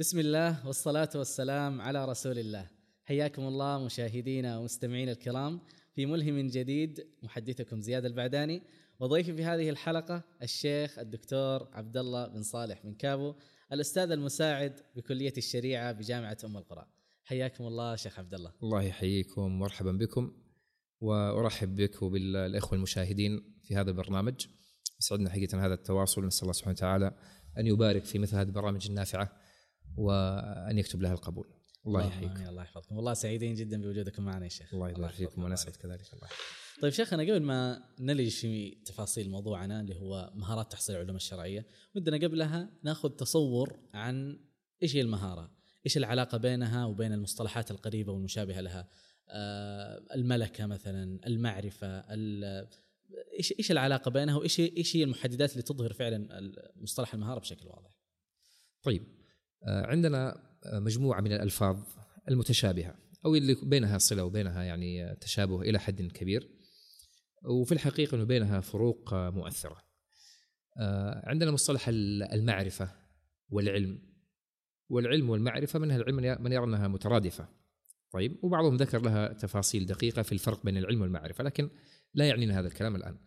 بسم الله والصلاة والسلام على رسول الله. حياكم الله مشاهدينا ومستمعينا الكرام في ملهم جديد محدثكم زياد البعداني. وضيفي في هذه الحلقة الشيخ الدكتور عبد الله بن صالح من كابو الأستاذ المساعد بكلية الشريعة بجامعة أم القرى. حياكم الله شيخ عبد الله الله يحييكم ومرحبا بكم وأرحب بك وبالإخوة المشاهدين في هذا البرنامج. يسعدنا حقيقة هذا التواصل نسأل الله سبحانه وتعالى أن يبارك في مثل هذه البرامج النافعة. وأن يكتب لها القبول. الله يحييكم الله يحفظكم. والله سعيدين جدا بوجودكم معنا يا شيخ. الله يبارك فيكم ونسعد كذلك. الله طيب شيخنا قبل ما نلج في تفاصيل موضوعنا اللي هو مهارات تحصيل العلوم الشرعية ودنا قبلها نأخذ تصور عن إيش هي المهارة؟ إيش العلاقة بينها وبين المصطلحات القريبة والمشابهة لها؟ آه، الملكة مثلا المعرفة إيش إيش العلاقة بينها؟ وإيش إيش هي المحددات اللي تظهر فعلا مصطلح المهارة بشكل واضح؟ طيب عندنا مجموعة من الألفاظ المتشابهة أو اللي بينها صلة وبينها يعني تشابه إلى حد كبير وفي الحقيقة إنه بينها فروق آه، عندنا مصطلح المعرفة والعلم. والعلم والمعرفة منها العلم من يرى أنها مترادفة. طيب وبعضهم ذكر لها تفاصيل دقيقة في الفرق بين العلم والمعرفة لكن لا يعنينا هذا الكلام الآن.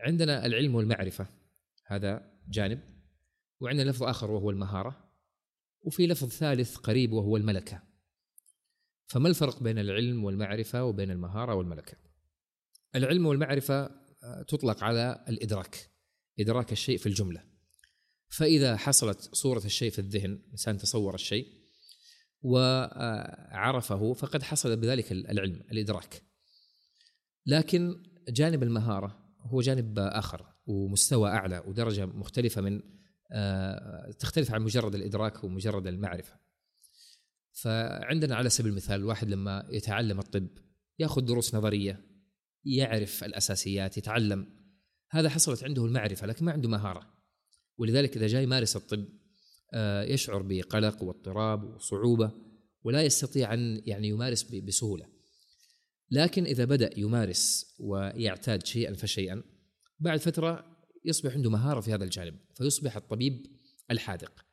عندنا العلم والمعرفة هذا جانب وعندنا لفظ آخر وهو المهارة. وفي لفظ ثالث قريب وهو الملكة. فما الفرق بين العلم والمعرفة وبين المهارة والملكة؟ العلم والمعرفة آه، تطلق على الإدراك إدراك الشيء في الجملة. فإذا حصلت صورة الشيء في الذهن الإنسان تصور الشيء وعرفه فقد حصل بذلك العلم الإدراك. لكن جانب المهارة هو جانب آخر ومستوى أعلى ودرجة مختلفة من تختلف عن مجرد الإدراك ومجرد المعرفة فعندنا على سبيل المثال الواحد لما يتعلم الطب يأخذ دروس نظرية يعرف الأساسيات يتعلم هذا حصلت عنده المعرفة لكن ما عنده مهارة ولذلك إذا جاء يمارس الطب آه، يشعر بقلق واضطراب وصعوبة ولا يستطيع أن يعني يمارس بسهولة. لكن إذا بدأ يمارس ويعتاد شيئا فشيئا بعد فترة يصبح عنده مهارة في هذا الجانب فيصبح الطبيب الحاذق.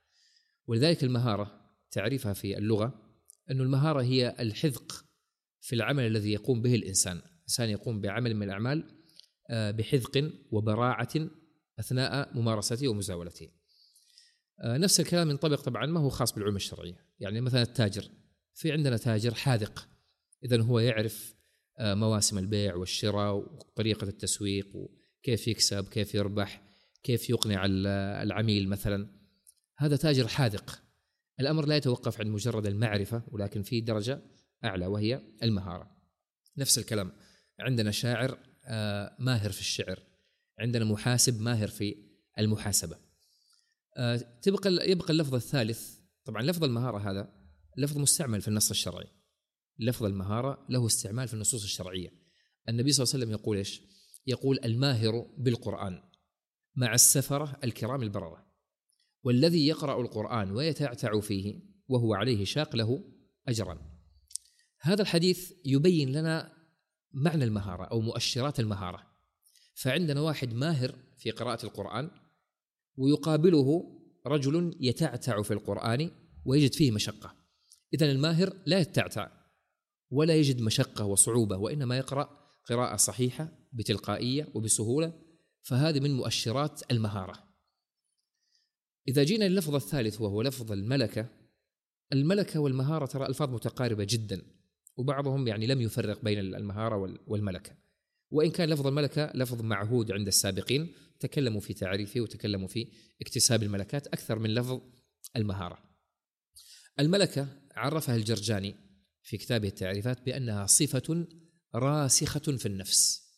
ولذلك المهارة تعريفها في اللغة أن المهارة هي الحذق في العمل الذي يقوم به الإنسان، الإنسان يقوم بعمل من الأعمال آه، بحذق وبراعة أثناء ممارسته ومزاولته. آه، نفس الكلام ينطبق طبعا ما هو خاص بالعلوم الشرعية، يعني مثلا التاجر في عندنا تاجر حاذق اذا هو يعرف آه، مواسم البيع والشراء وطريقة التسويق وكيف يكسب، كيف يربح، كيف يقنع العميل مثلا. هذا تاجر حاذق. الأمر لا يتوقف عند مجرد المعرفة ولكن في درجة أعلى وهي المهارة. نفس الكلام عندنا شاعر آه، ماهر في الشعر عندنا محاسب ماهر في المحاسبة آه، تبقى يبقى اللفظ الثالث طبعا لفظ المهارة هذا لفظ مستعمل في النص الشرعي لفظ المهارة له استعمال في النصوص الشرعية النبي صلى الله عليه وسلم يقول إيش يقول الماهر بالقرآن مع السفرة الكرام البررة. والذي يقرأ القرآن ويتعتع فيه وهو عليه شاق له أجرا. هذا الحديث يبين لنا معنى المهارة أو مؤشرات المهارة. فعندنا واحد ماهر في قراءة القرآن ويقابله رجل يتعتع في القرآن ويجد فيه مشقة. إذا الماهر لا يتعتع ولا يجد مشقة وصعوبة وإنما يقرأ قراءة صحيحة بتلقائية وبسهولة فهذه من مؤشرات المهارة. إذا جينا للفظ الثالث وهو لفظ الملكة الملكة والمهارة ترى ألفاظ متقاربة جدا وبعضهم يعني لم يفرق بين المهارة والملكة. وإن كان لفظ الملكة لفظ معهود عند السابقين تكلموا في تعريفه وتكلموا في اكتساب الملكات أكثر من لفظ المهارة. الملكة عرفها الجرجاني في كتابه التعريفات بأنها صفة راسخة في النفس.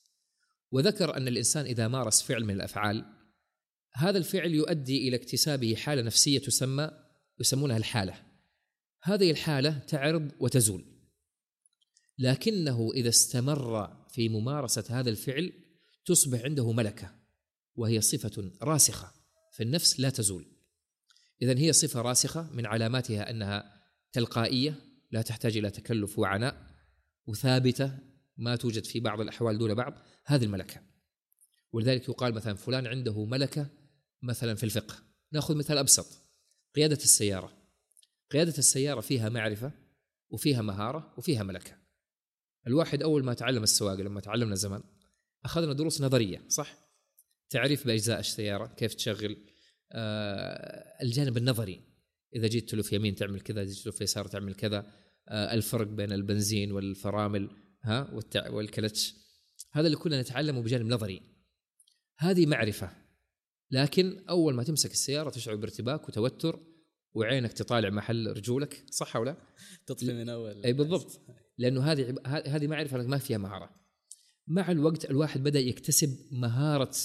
وذكر أن الإنسان إذا مارس فعل من الأفعال هذا الفعل يؤدي إلى اكتسابه حالة نفسية تسمى يسمونها الحالة. هذه الحالة تعرض وتزول. لكنه إذا استمر في ممارسة هذا الفعل تصبح عنده ملكة وهي صفة راسخة في النفس لا تزول. اذا هي صفة راسخة من علاماتها أنها تلقائية لا تحتاج إلى تكلف وعناء وثابتة ما توجد في بعض الأحوال دون بعض هذه الملكة. ولذلك يقال مثلا فلان عنده ملكة مثلا في الفقه. نأخذ مثال أبسط قيادة السيارة. قيادة السيارة فيها معرفة وفيها مهارة وفيها ملكة. الواحد أول ما تعلم السواقة لما تعلمنا زمان أخذنا دروس نظرية صح؟ تعريف بأجزاء السيارة كيف تشغل آه الجانب النظري. إذا جيت تلف يمين تعمل كذا إذا جيت تلف يسار تعمل كذا آه الفرق بين البنزين والفرامل. ها والتع... والكلتش. هذا اللي كنا نتعلمه بجانب نظري. هذه معرفة. لكن أول ما تمسك السيارة تشعر بارتباك وتوتر وعينك تطالع محل رجولك. صح ولا تطفي من أول. أي بالضبط. لأنه هذه هذه معرفة ما فيها مهارة. مع الوقت الواحد بدأ يكتسب مهارة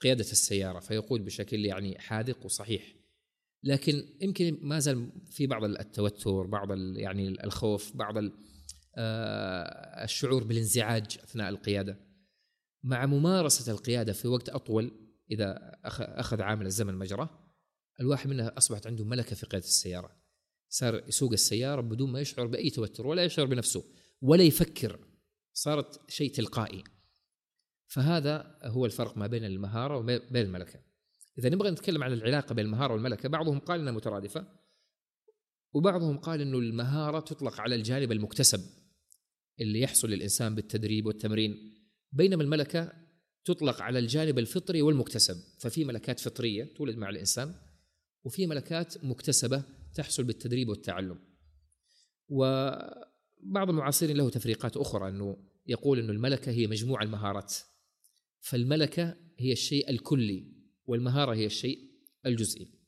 قيادة السيارة فيقود بشكل يعني حاذق وصحيح. لكن يمكن ما زال في بعض التوتر بعض يعني الخوف بعض الشعور بالانزعاج أثناء القيادة. مع ممارسة القيادة في وقت أطول إذا أخذ عامل الزمن مجراه الواحد منا أصبحت عنده ملكة في قيادة السيارة. صار يسوق السيارة بدون ما يشعر بأي توتر ولا يشعر بنفسه ولا يفكر. صارت شيء تلقائي. فهذا هو الفرق ما بين المهارة وبين الملكة. إذا نبغى نتكلم عن العلاقة بين المهارة والملكة بعضهم قال إنها مترادفة وبعضهم قال إنه المهارة تطلق على الجانب المكتسب. اللي يحصل للإنسان بالتدريب والتمرين. بينما الملكة تطلق على الجانب الفطري والمكتسب. ففي ملكات فطرية تولد مع الإنسان وفي ملكات مكتسبة تحصل بالتدريب والتعلم. وبعض المعاصرين له تفريقات أخرى إنه يقول إنه الملكة هي مجموع المهارات. فالملكة هي الشيء الكلي والمهارة هي الشيء الجزئي.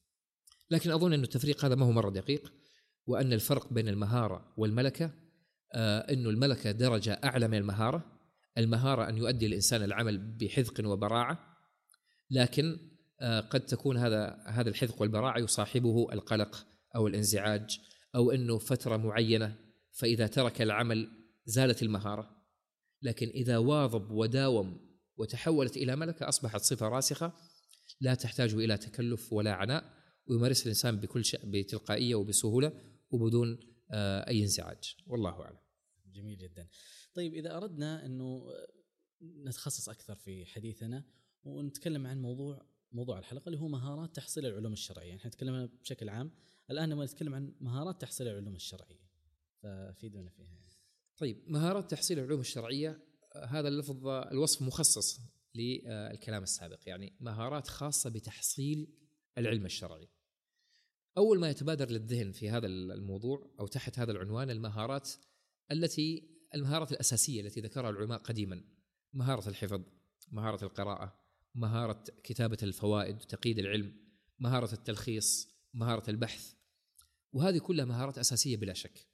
لكن أظن ان التفريق هذا ما هو مرة دقيق وأن الفرق بين المهارة والملكة آه إنه الملكة درجة أعلى من المهارة. المهارة أن يؤدي الإنسان العمل بحذق وبراعة. لكن آه قد تكون هذا هذا الحذق والبراعة يصاحبه القلق أو الانزعاج أو إنه فترة معينة فإذا ترك العمل زالت المهارة. لكن إذا واظب وداوم وتحولت إلى ملكة أصبحت صفة راسخة لا تحتاج إلى تكلف ولا عناء ويمارسها الإنسان بكل شيء بتلقائية وبسهولة وبدون آه، أي انزعاج. والله أعلم. جميل جدا. طيب إذا أردنا إنه نتخصص أكثر في حديثنا ونتكلم عن موضوع موضوع الحلقة اللي هو مهارات تحصيل العلوم الشرعية، إحنا تكلمنا بشكل عام، الآن نبغى نتكلم عن مهارات تحصيل العلوم الشرعية. فافيدونا فيها. طيب مهارات تحصيل العلوم الشرعية هذا اللفظ الوصف مخصص للكلام السابق يعني مهارات خاصة بتحصيل العلم الشرعي. أول ما يتبادر للذهن في هذا الموضوع أو تحت هذا العنوان المهارات التي المهارات الأساسية التي ذكرها العلماء قديما مهارة الحفظ، مهارة القراءة، مهارة كتابة الفوائد وتقييد العلم، مهارة التلخيص، مهارة البحث. وهذه كلها مهارات أساسية بلا شك.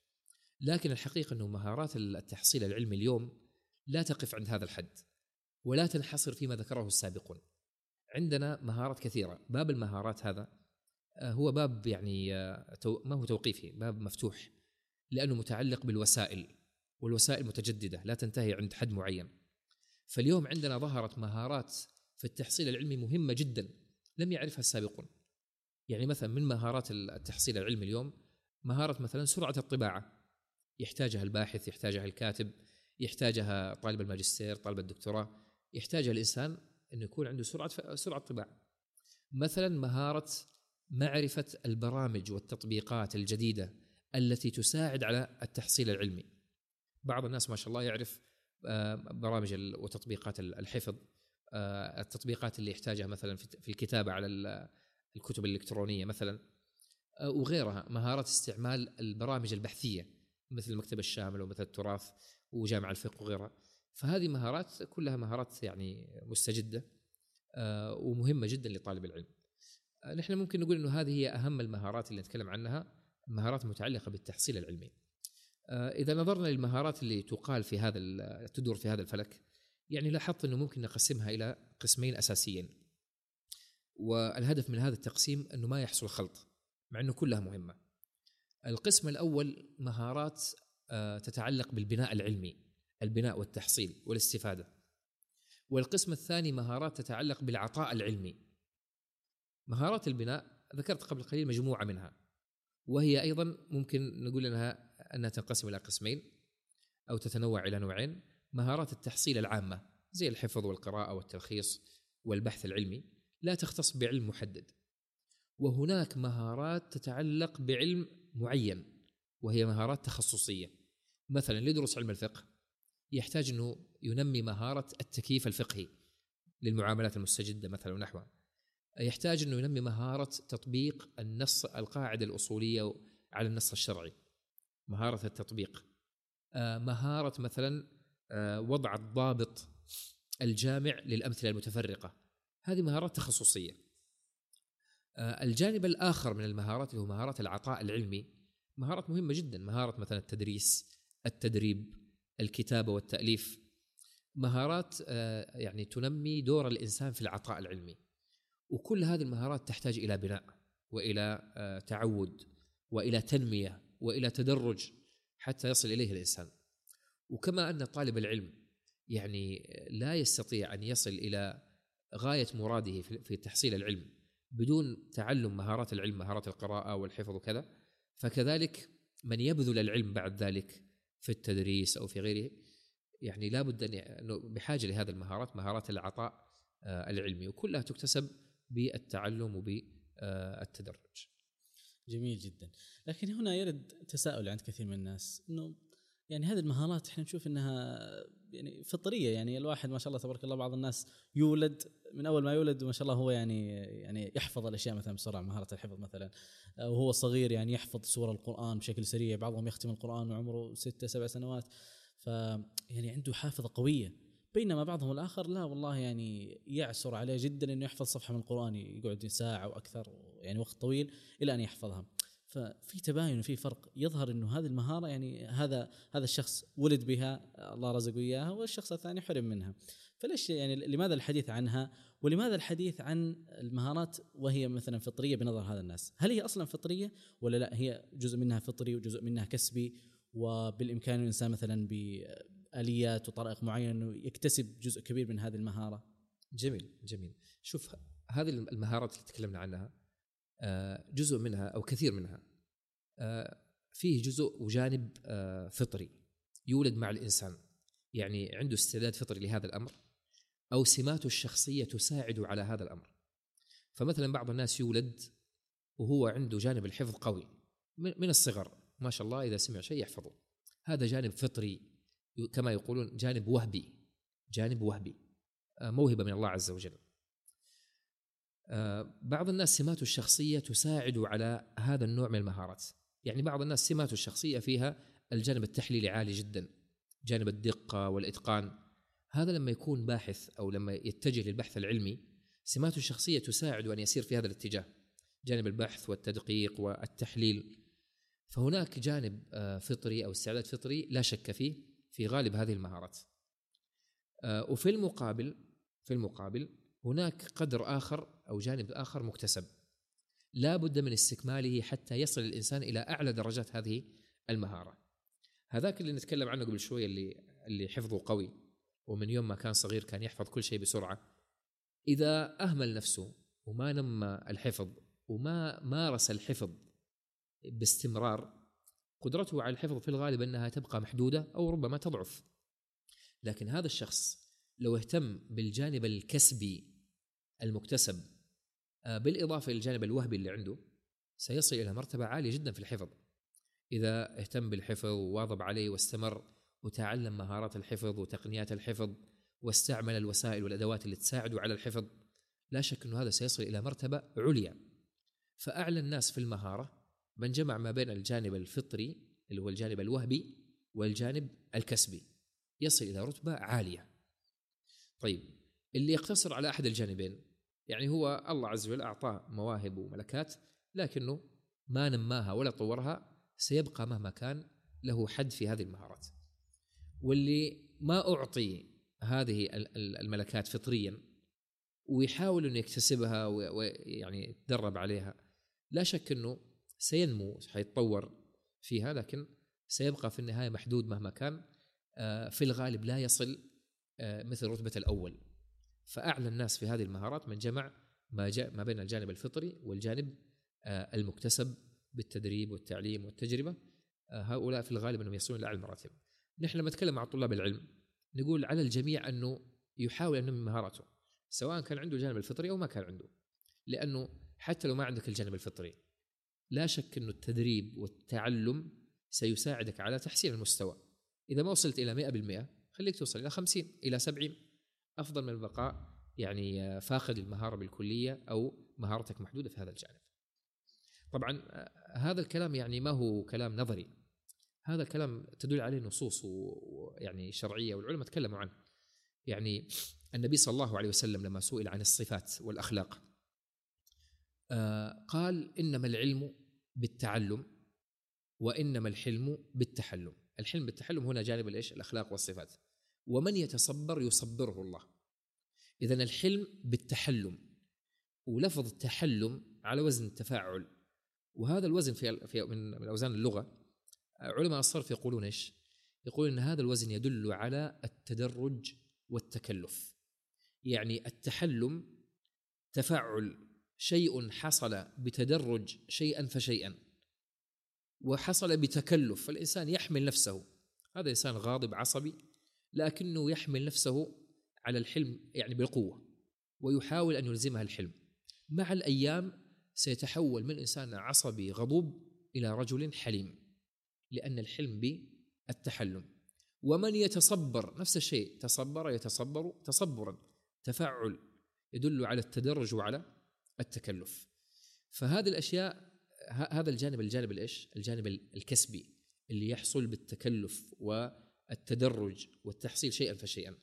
لكن الحقيقة أنه مهارات التحصيل العلمي اليوم لا تقف عند هذا الحد ولا تنحصر فيما ذكره السابقون. عندنا مهارات كثيرة، باب المهارات هذا آه، هو باب يعني آه، ما هو توقيفي، باب مفتوح لأنه متعلق بالوسائل والوسائل متجددة لا تنتهي عند حد معين. فاليوم عندنا ظهرت مهارات في التحصيل العلمي مهمة جدا لم يعرفها السابقون. يعني مثلا من مهارات التحصيل العلمي اليوم؟ مهارة مثلا سرعة الطباعة. يحتاجها الباحث يحتاجها الكاتب يحتاجها طالب الماجستير طالب الدكتوراه. يحتاجها الإنسان إنه يكون عنده سرعة سرعة طباعة. مثلا مهارة معرفة البرامج والتطبيقات الجديدة. التي تساعد على التحصيل العلمي. بعض الناس ما شاء الله يعرف آه، برامج وتطبيقات الحفظ آه، التطبيقات اللي يحتاجها مثلا في الكتابة على الكتب الإلكترونية مثلا آه، وغيرها مهارات استعمال البرامج البحثية مثل المكتبه الشامل ومثل التراث وجامع الفقه وغيرها. فهذه مهارات كلها مهارات يعني مستجدة ومهمة جدا لطالب العلم. نحن ممكن نقول إنه هذه هي أهم المهارات اللي نتكلم عنها. المهارات المتعلقه بالتحصيل العلمي. آه، إذا نظرنا للمهارات اللي تقال في هذا تدور في هذا الفلك يعني لاحظت إنه ممكن نقسمها إلى قسمين أساسيين. والهدف من هذا التقسيم إنه ما يحصل خلط مع إنه كلها مهمة. القسم الأول مهارات آه، تتعلق بالبناء العلمي، البناء والتحصيل والاستفادة. والقسم الثاني مهارات تتعلق بالعطاء العلمي. مهارات البناء ذكرت قبل قليل مجموعة منها وهي أيضا ممكن نقول انها أنها تنقسم إلى قسمين أو تتنوع إلى نوعين. مهارات التحصيل العامة زي الحفظ والقراءة والتلخيص والبحث العلمي لا تختص بعلم محدد. وهناك مهارات تتعلق بعلم معين وهي مهارات تخصصية. مثلا يدرس علم الفقه يحتاج إنه ينمي مهارة التكييف الفقهي للمعاملات المستجدة مثلا ونحوها. يحتاج إنه ينمي مهارة تطبيق النص القاعدة الأصولية على النص الشرعي. مهارة التطبيق. آه، مهارة مثلا آه، وضع الضابط الجامع للأمثلة المتفرقة. هذه مهارات تخصصية. آه، الجانب الآخر من المهارات اللي هو مهارات العطاء العلمي. مهارات مهمة جدا. مهارة مثلا التدريس التدريب الكتابة والتأليف. مهارات يعني تنمي دور الإنسان في العطاء العلمي. وكل هذه المهارات تحتاج إلى بناء وإلى تعود وإلى تنمية وإلى تدرج حتى يصل إليه الإنسان. وكما أن طالب العلم يعني لا يستطيع أن يصل إلى غاية مراده في تحصيل العلم بدون تعلم مهارات العلم مهارات القراءة والحفظ وكذا. فكذلك من يبذل العلم بعد ذلك في التدريس أو في غيره يعني لابد أنه بحاجة لهذه المهارات مهارات العطاء آه، العلمي وكلها تكتسب بالتعلم وبالتدرج. جميل جدا. لكن هنا يرد تساؤل عند كثير من الناس إنه يعني هذه المهارات إحنا نشوف إنها يعني فطرية يعني الواحد ما شاء الله تبارك الله بعض الناس يولد من أول ما يولد ما شاء الله هو يعني يعني يحفظ الأشياء مثلا بسرعة مهارة الحفظ مثلا. وهو صغير يعني يحفظ سور القرآن بشكل سريع بعضهم يختم القرآن وعمره ستة سبع سنوات. ف يعني عنده حافظة قوية. بينما بعضهم الآخر لا والله يعني يعسر عليه جدا إنه يحفظ صفحة من القرآن يقعد ساعة وأكثر يعني وقت طويل إلى أن يحفظها. ففي تباين وفي فرق. يظهر إنه هذه المهارة يعني هذا هذا الشخص ولد بها الله رزقه إياها والشخص الثاني حرم منها. فليش يعني لماذا الحديث عنها؟ ولماذا الحديث عن المهارات وهي مثلا فطرية بنظر هذا الناس؟ هل هي أصلا فطرية ولا لا؟ هي جزء منها فطري وجزء منها كسبي وبالإمكان الإنسان مثلا باليات وطرائق معينة إنه يكتسب جزء كبير من هذه المهارة. جميل جميل. شوف هذه المهارات اللي تكلمنا عنها آه، جزء منها أو كثير منها آه، فيه جزء وجانب آه، فطري يولد مع الإنسان. يعني عنده استعداد فطري لهذا الأمر أو سماته الشخصية تساعد على هذا الأمر. فمثلا بعض الناس يولد وهو عنده جانب الحفظ قوي من الصغر. ما شاء الله إذا سمع شيء يحفظه. هذا جانب فطري كما يقولون جانب وهبي جانب وهبي موهبة من الله عز وجل. آه، بعض الناس سماته الشخصية تساعد على هذا النوع من المهارات. يعني بعض الناس سماته الشخصية فيها الجانب التحليلي عالي جدا جانب الدقة والإتقان. هذا لما يكون باحث أو لما يتجه للبحث العلمي سماته الشخصية تساعد أن يسير في هذا الاتجاه جانب البحث والتدقيق والتحليل. فهناك جانب آه، فطري أو استعداد فطري لا شك فيه في غالب هذه المهارات. آه، وفي المقابل في المقابل هناك قدر آخر أو جانب آخر مكتسب. لا بد من استكماله حتى يصل الإنسان إلى أعلى درجات هذه المهارة. هذاك اللي نتكلم عنه قبل شوي اللي اللي حفظه قوي ومن يوم ما كان صغير كان يحفظ كل شيء بسرعة. إذا أهمل نفسه وما نمى الحفظ وما مارس الحفظ باستمرار قدرته على الحفظ في الغالب أنها تبقى محدودة أو ربما تضعف. لكن هذا الشخص لو اهتم بالجانب الكسبي المكتسب آه، بالإضافة إلى الجانب الوهبي اللي عنده سيصل إلى مرتبة عالية جدا في الحفظ. إذا اهتم بالحفظ وواظب عليه واستمر وتعلم مهارات الحفظ وتقنيات الحفظ واستعمل الوسائل والأدوات اللي تساعده على الحفظ لا شك أنه هذا سيصل إلى مرتبة عليا. فأعلى الناس في المهارة من جمع ما بين الجانب الفطري اللي هو الجانب الوهبي والجانب الكسبي. يصل إلى رتبة عالية. طيب اللي يقتصر على أحد الجانبين يعني هو الله عز وجل أعطاه مواهب وملكات لكنه ما نماها ولا طورها سيبقى مهما كان له حد في هذه المهارات. واللي ما أعطي هذه الملكات فطريا ويحاول إنه يكتسبها ويعني يتدرب عليها لا شك إنه سينمو حيتطور فيها لكن سيبقى في النهاية محدود مهما كان آه، في الغالب لا يصل آه، مثل رتبة الأول. فأعلى الناس في هذه المهارات من جمع ما ما بين الجانب الفطري والجانب آه، المكتسب بالتدريب والتعليم والتجربة. آه، هؤلاء في الغالب أنهم يصلون لأعلى المراتب نحن لما نتكلم مع طلاب العلم نقول على الجميع أنه يحاول أن ينمي مهاراته سواء كان عنده الجانب الفطري أو ما كان عنده. لأنه حتى لو ما عندك الجانب الفطري لا شك أن التدريب والتعلم سيساعدك على تحسين المستوى. إذا ما وصلت إلى 100% خليك توصل إلى 50 إلى 70 أفضل من البقاء يعني فاقد المهارة بالكلية أو مهارتك محدودة في هذا الجانب. طبعا هذا الكلام يعني ما هو كلام نظري. هذا الكلام تدل عليه نصوص ويعني شرعية والعلماء تكلموا عنه. يعني النبي صلى الله عليه وسلم لما سئل عن الصفات والأخلاق آه، قال إنما العلم بالتعلم وإنما الحلم بالتحلم. الحلم بالتحلم هنا جانب الإيش؟ الأخلاق والصفات. ومن يتصبر يصبره الله. إذا الحلم بالتحلم ولفظ التحلم على وزن التفاعل. وهذا الوزن في في من من أوزان اللغة علماء الصرف يقولون إيش؟ يقولون إن هذا الوزن يدل على التدرج والتكلف. يعني التحلم تفاعل شيء حصل بتدرج شيئا فشيئا وحصل بتكلف. فالإنسان يحمل نفسه. هذا إنسان غاضب عصبي لكنه يحمل نفسه على الحلم يعني بالقوة ويحاول أن يلزمها الحلم. مع الأيام سيتحول من إنسان عصبي غضوب إلى رجل حليم لأن الحلم بالتحلم. ومن يتصبر نفس الشيء تصبر يتصبر تصبرا تفاعل يدل على التدرج وعلى التكلف. فهذه الأشياء هذا الجانب الجانب الإيش؟ الجانب الكسبي اللي يحصل بالتكلف والتدرج والتحصيل شيئا فشيئا.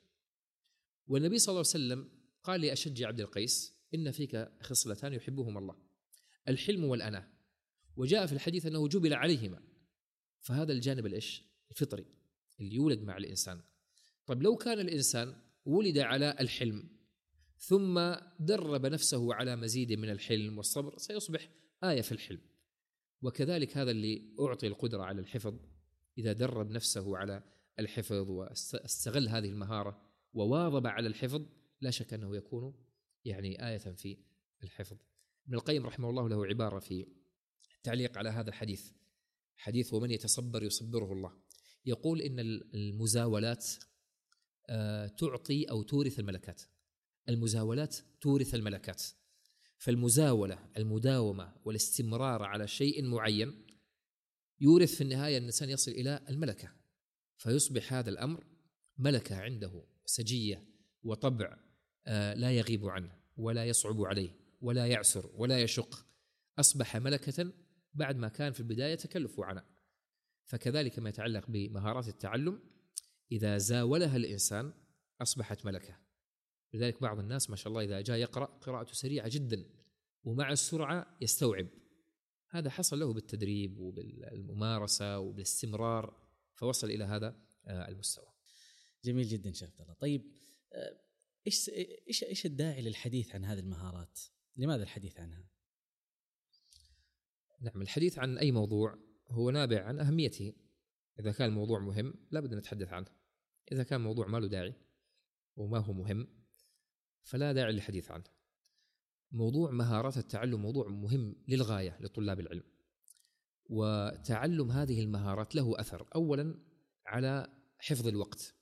والنبي صلى الله عليه وسلم قال لأشج عبد القيس إن فيك خصلتان يحبهما الله الحلم والأناة. وجاء في الحديث أنه جبل عليهما. فهذا الجانب الإيش؟ الفطري اللي يولد مع الإنسان. طيب لو كان الإنسان ولد على الحلم ثم درب نفسه على مزيد من الحلم والصبر سيصبح آية في الحلم. وكذلك هذا اللي أعطي القدرة على الحفظ. إذا درب نفسه على الحفظ واستغل هذه المهارة وواظب على الحفظ لا شك أنه يكون يعني آية في الحفظ. ابن القيم رحمه الله له عبارة في التعليق على هذا الحديث حديث ومن يتصبر يصبره الله يقول إن المزاولات آه، تعطي أو تورث الملكات. المزاولات تورث الملكات. فالمزاولة المداومة والاستمرار على شيء معين يورث في النهاية الإنسان يصل إلى الملكة. فيصبح هذا الأمر ملكة عنده سجية وطبع آه، لا يغيب عنه ولا يصعب عليه ولا يعسر ولا يشق. أصبح ملكة بعد ما كان في البداية تكلف وعناء فكذلك ما يتعلق بمهارات التعلم إذا زاولها الإنسان أصبحت ملكة. لذلك بعض الناس ما شاء الله إذا جاء يقرأ قراءته سريعة جدا ومع السرعة يستوعب هذا حصل له بالتدريب وبالممارسة وبالاستمرار فوصل إلى هذا آه، المستوى. جميل جدا شيخ عبد الله، طيب آه، إيش إيش إيش الداعي للحديث عن هذه المهارات؟ لماذا الحديث عنها؟ نعم الحديث عن أي موضوع هو نابع عن أهميته إذا كان الموضوع مهم لابد أن نتحدث عنه إذا كان موضوع ما له داعي وما هو مهم فلا داعي للحديث عنه. موضوع مهارات التعلم موضوع مهم للغاية لطلاب العلم. وتعلم هذه المهارات له أثر. اولا على حفظ الوقت.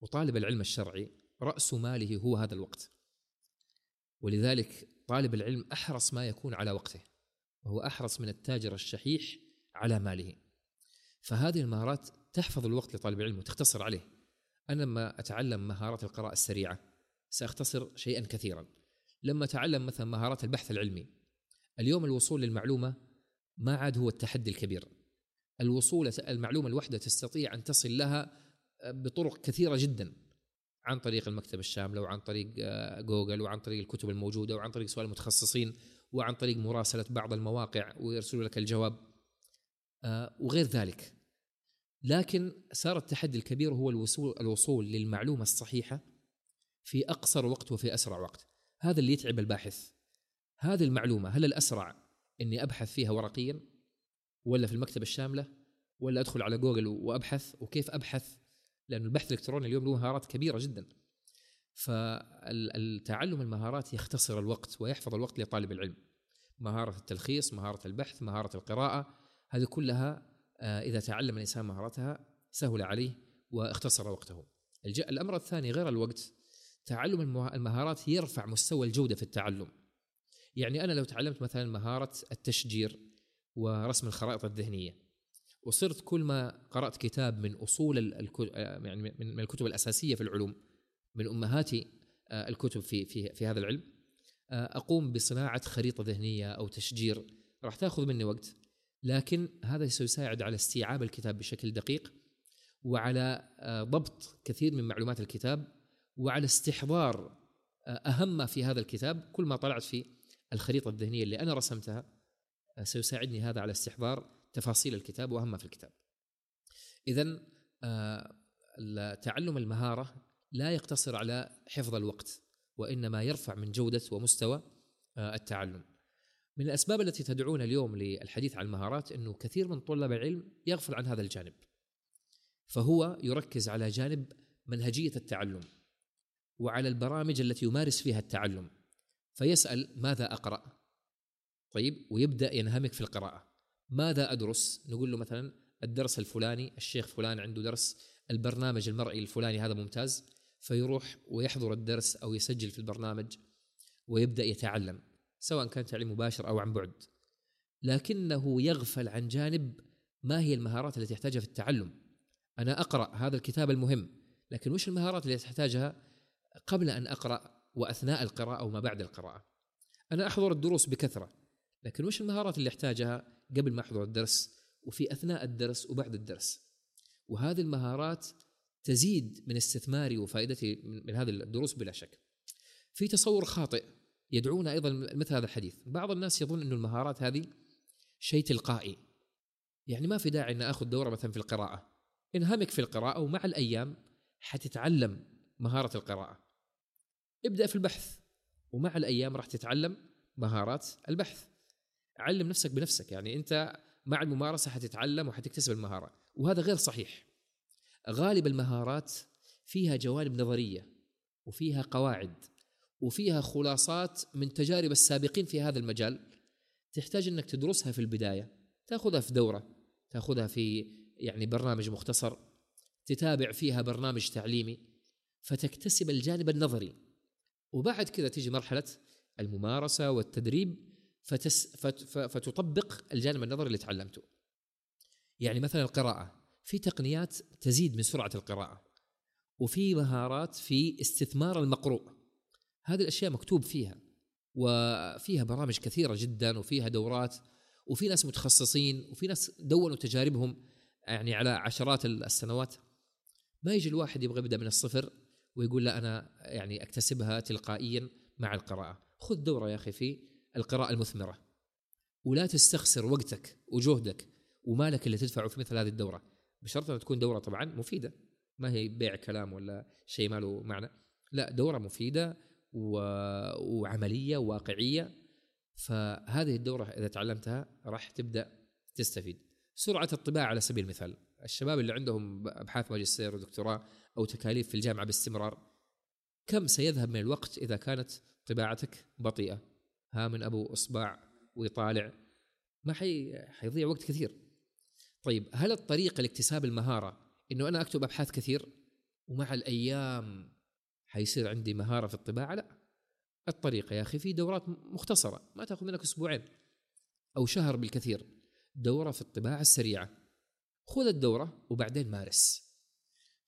وطالب العلم الشرعي رأس ماله هو هذا الوقت. ولذلك طالب العلم أحرص ما يكون على وقته. وهو أحرص من التاجر الشحيح على ماله. فهذه المهارات تحفظ الوقت لطالب العلم وتختصر عليه. أنا لما أتعلم مهارات القراءة السريعة ساختصر شيئا كثيرا. لما اتعلم مثلا مهارات البحث العلمي اليوم الوصول للمعلومة ما عاد هو التحدي الكبير. الوصول المعلومة الواحده تستطيع أن تصل لها بطرق كثيرة جدا. عن طريق المكتبة الشاملة وعن طريق آه، جوجل وعن طريق الكتب الموجودة وعن طريق سؤال المتخصصين وعن طريق مراسلة بعض المواقع ويرسلوا لك الجواب آه، وغير ذلك. لكن صار التحدي الكبير هو الوصول الوصول للمعلومة الصحيحة في أقصر وقت وفي أسرع وقت. هذا اللي يتعب الباحث. هذه المعلومة هل الأسرع أني أبحث فيها ورقيا ولا في المكتبة الشاملة ولا أدخل على جوجل وأبحث؟ وكيف أبحث؟ لأن البحث الإلكتروني اليوم له مهارات كبيرة جدا. فالتعلم المهارات يختصر الوقت ويحفظ الوقت لطالب العلم. مهارة التلخيص مهارة البحث مهارة القراءة هذه كلها آه، إذا تعلم الإنسان مهارتها سهل عليه واختصر وقته. الأمر الثاني غير الوقت تعلم المهارات يرفع مستوى الجودة في التعلم. يعني أنا لو تعلمت مثلا مهارة التشجير ورسم الخرائط الذهنية وصرت كل ما قرأت كتاب من أصول يعني من الكتب الأساسية في العلوم من امهات الكتب في في في هذا العلم أقوم بصناعة خريطة ذهنية أو تشجير راح تأخذ مني وقت. لكن هذا سيساعد على استيعاب الكتاب بشكل دقيق وعلى ضبط كثير من معلومات الكتاب وعلى استحضار أهم ما في هذا الكتاب كل ما طلعت في الخريطة الذهنية اللي أنا رسمتها سيساعدني هذا على استحضار تفاصيل الكتاب وأهم ما في الكتاب. اذا تعلم المهارة لا يقتصر على حفظ الوقت وإنما يرفع من جودة ومستوى التعلم. من الأسباب التي تدعونا اليوم للحديث عن المهارات إنه كثير من طلاب العلم يغفل عن هذا الجانب. فهو يركز على جانب منهجية التعلم وعلى البرامج التي يمارس فيها التعلم. فيسأل ماذا أقرأ؟ طيب ويبدأ ينهمك في القراءة. ماذا أدرس؟ نقول له مثلا الدرس الفلاني الشيخ فلان عنده درس البرنامج المرئي الفلاني هذا ممتاز. فيروح ويحضر الدرس أو يسجل في البرنامج ويبدأ يتعلم سواء كان تعليم مباشر أو عن بعد. لكنه يغفل عن جانب ما هي المهارات التي يحتاجها في التعلم. أنا أقرأ هذا الكتاب المهم لكن وش المهارات التي تحتاجها؟ قبل أن أقرأ وأثناء القراءة وما بعد القراءة. أنا أحضر الدروس بكثرة لكن وش المهارات اللي أحتاجها قبل ما أحضر الدرس وفي أثناء الدرس وبعد الدرس؟ وهذه المهارات تزيد من استثماري وفائدتي من هذه الدروس بلا شك. في تصور خاطئ يدعونا أيضا مثل هذا الحديث. بعض الناس يظن انه المهارات هذه شيء تلقائي. يعني ما في داعي إن أخذ دورة مثلا في القراءة. انهمك في القراءة ومع الأيام حتتعلم مهارة القراءة. ابدأ في البحث ومع الأيام راح تتعلم مهارات البحث. علم نفسك بنفسك يعني أنت مع الممارسة حتتعلم وحتكتسب المهارة وهذا غير صحيح. غالب المهارات فيها جوانب نظرية وفيها قواعد وفيها خلاصات من تجارب السابقين في هذا المجال. تحتاج أنك تدرسها في البداية تأخذها في دورة تأخذها في يعني برنامج مختصر تتابع فيها برنامج تعليمي. فتكتسب الجانب النظري. وبعد كذا تيجي مرحلة الممارسة والتدريب فتس فتطبق الجانب النظري اللي تعلمته. يعني مثلا القراءة في تقنيات تزيد من سرعة القراءة وفي مهارات في استثمار المقروء. هذه الأشياء مكتوب فيها وفيها برامج كثيرة جدا وفيها دورات وفي ناس متخصصين وفي ناس دونوا تجاربهم يعني على عشرات السنوات. ما يجي الواحد يبغى يبدأ من الصفر ويقول لا أنا يعني أكتسبها تلقائيا مع القراءة. خذ دورة يا أخي في القراءة المثمرة ولا تستخسر وقتك وجهدك ومالك اللي تدفعه في مثل هذه الدورة. بشرط أن تكون دورة طبعا مفيدة. ما هي بيع كلام ولا شيء ما له معنى. لا دورة مفيدة و... وعملية واقعية. فهذه الدورة إذا تعلمتها راح تبدأ تستفيد. سرعة الطباعة على سبيل المثال. الشباب اللي عندهم أبحاث ماجستير ودكتوراه أو تكاليف في الجامعة باستمرار كم سيذهب من الوقت إذا كانت طباعتك بطيئة؟ ها من أبو إصبع ويطالع. ما حي حيضيع وقت كثير. طيب هل الطريقة لاكتساب المهارة إنه أنا أكتب أبحاث كثير ومع الأيام حيصير عندي مهارة في الطباعة؟ لا. الطريقة يا أخي في دورات مختصرة ما تأخذ منك أسبوعين أو شهر بالكثير. دورة في الطباعة السريعة. خذ الدورة وبعدين مارس.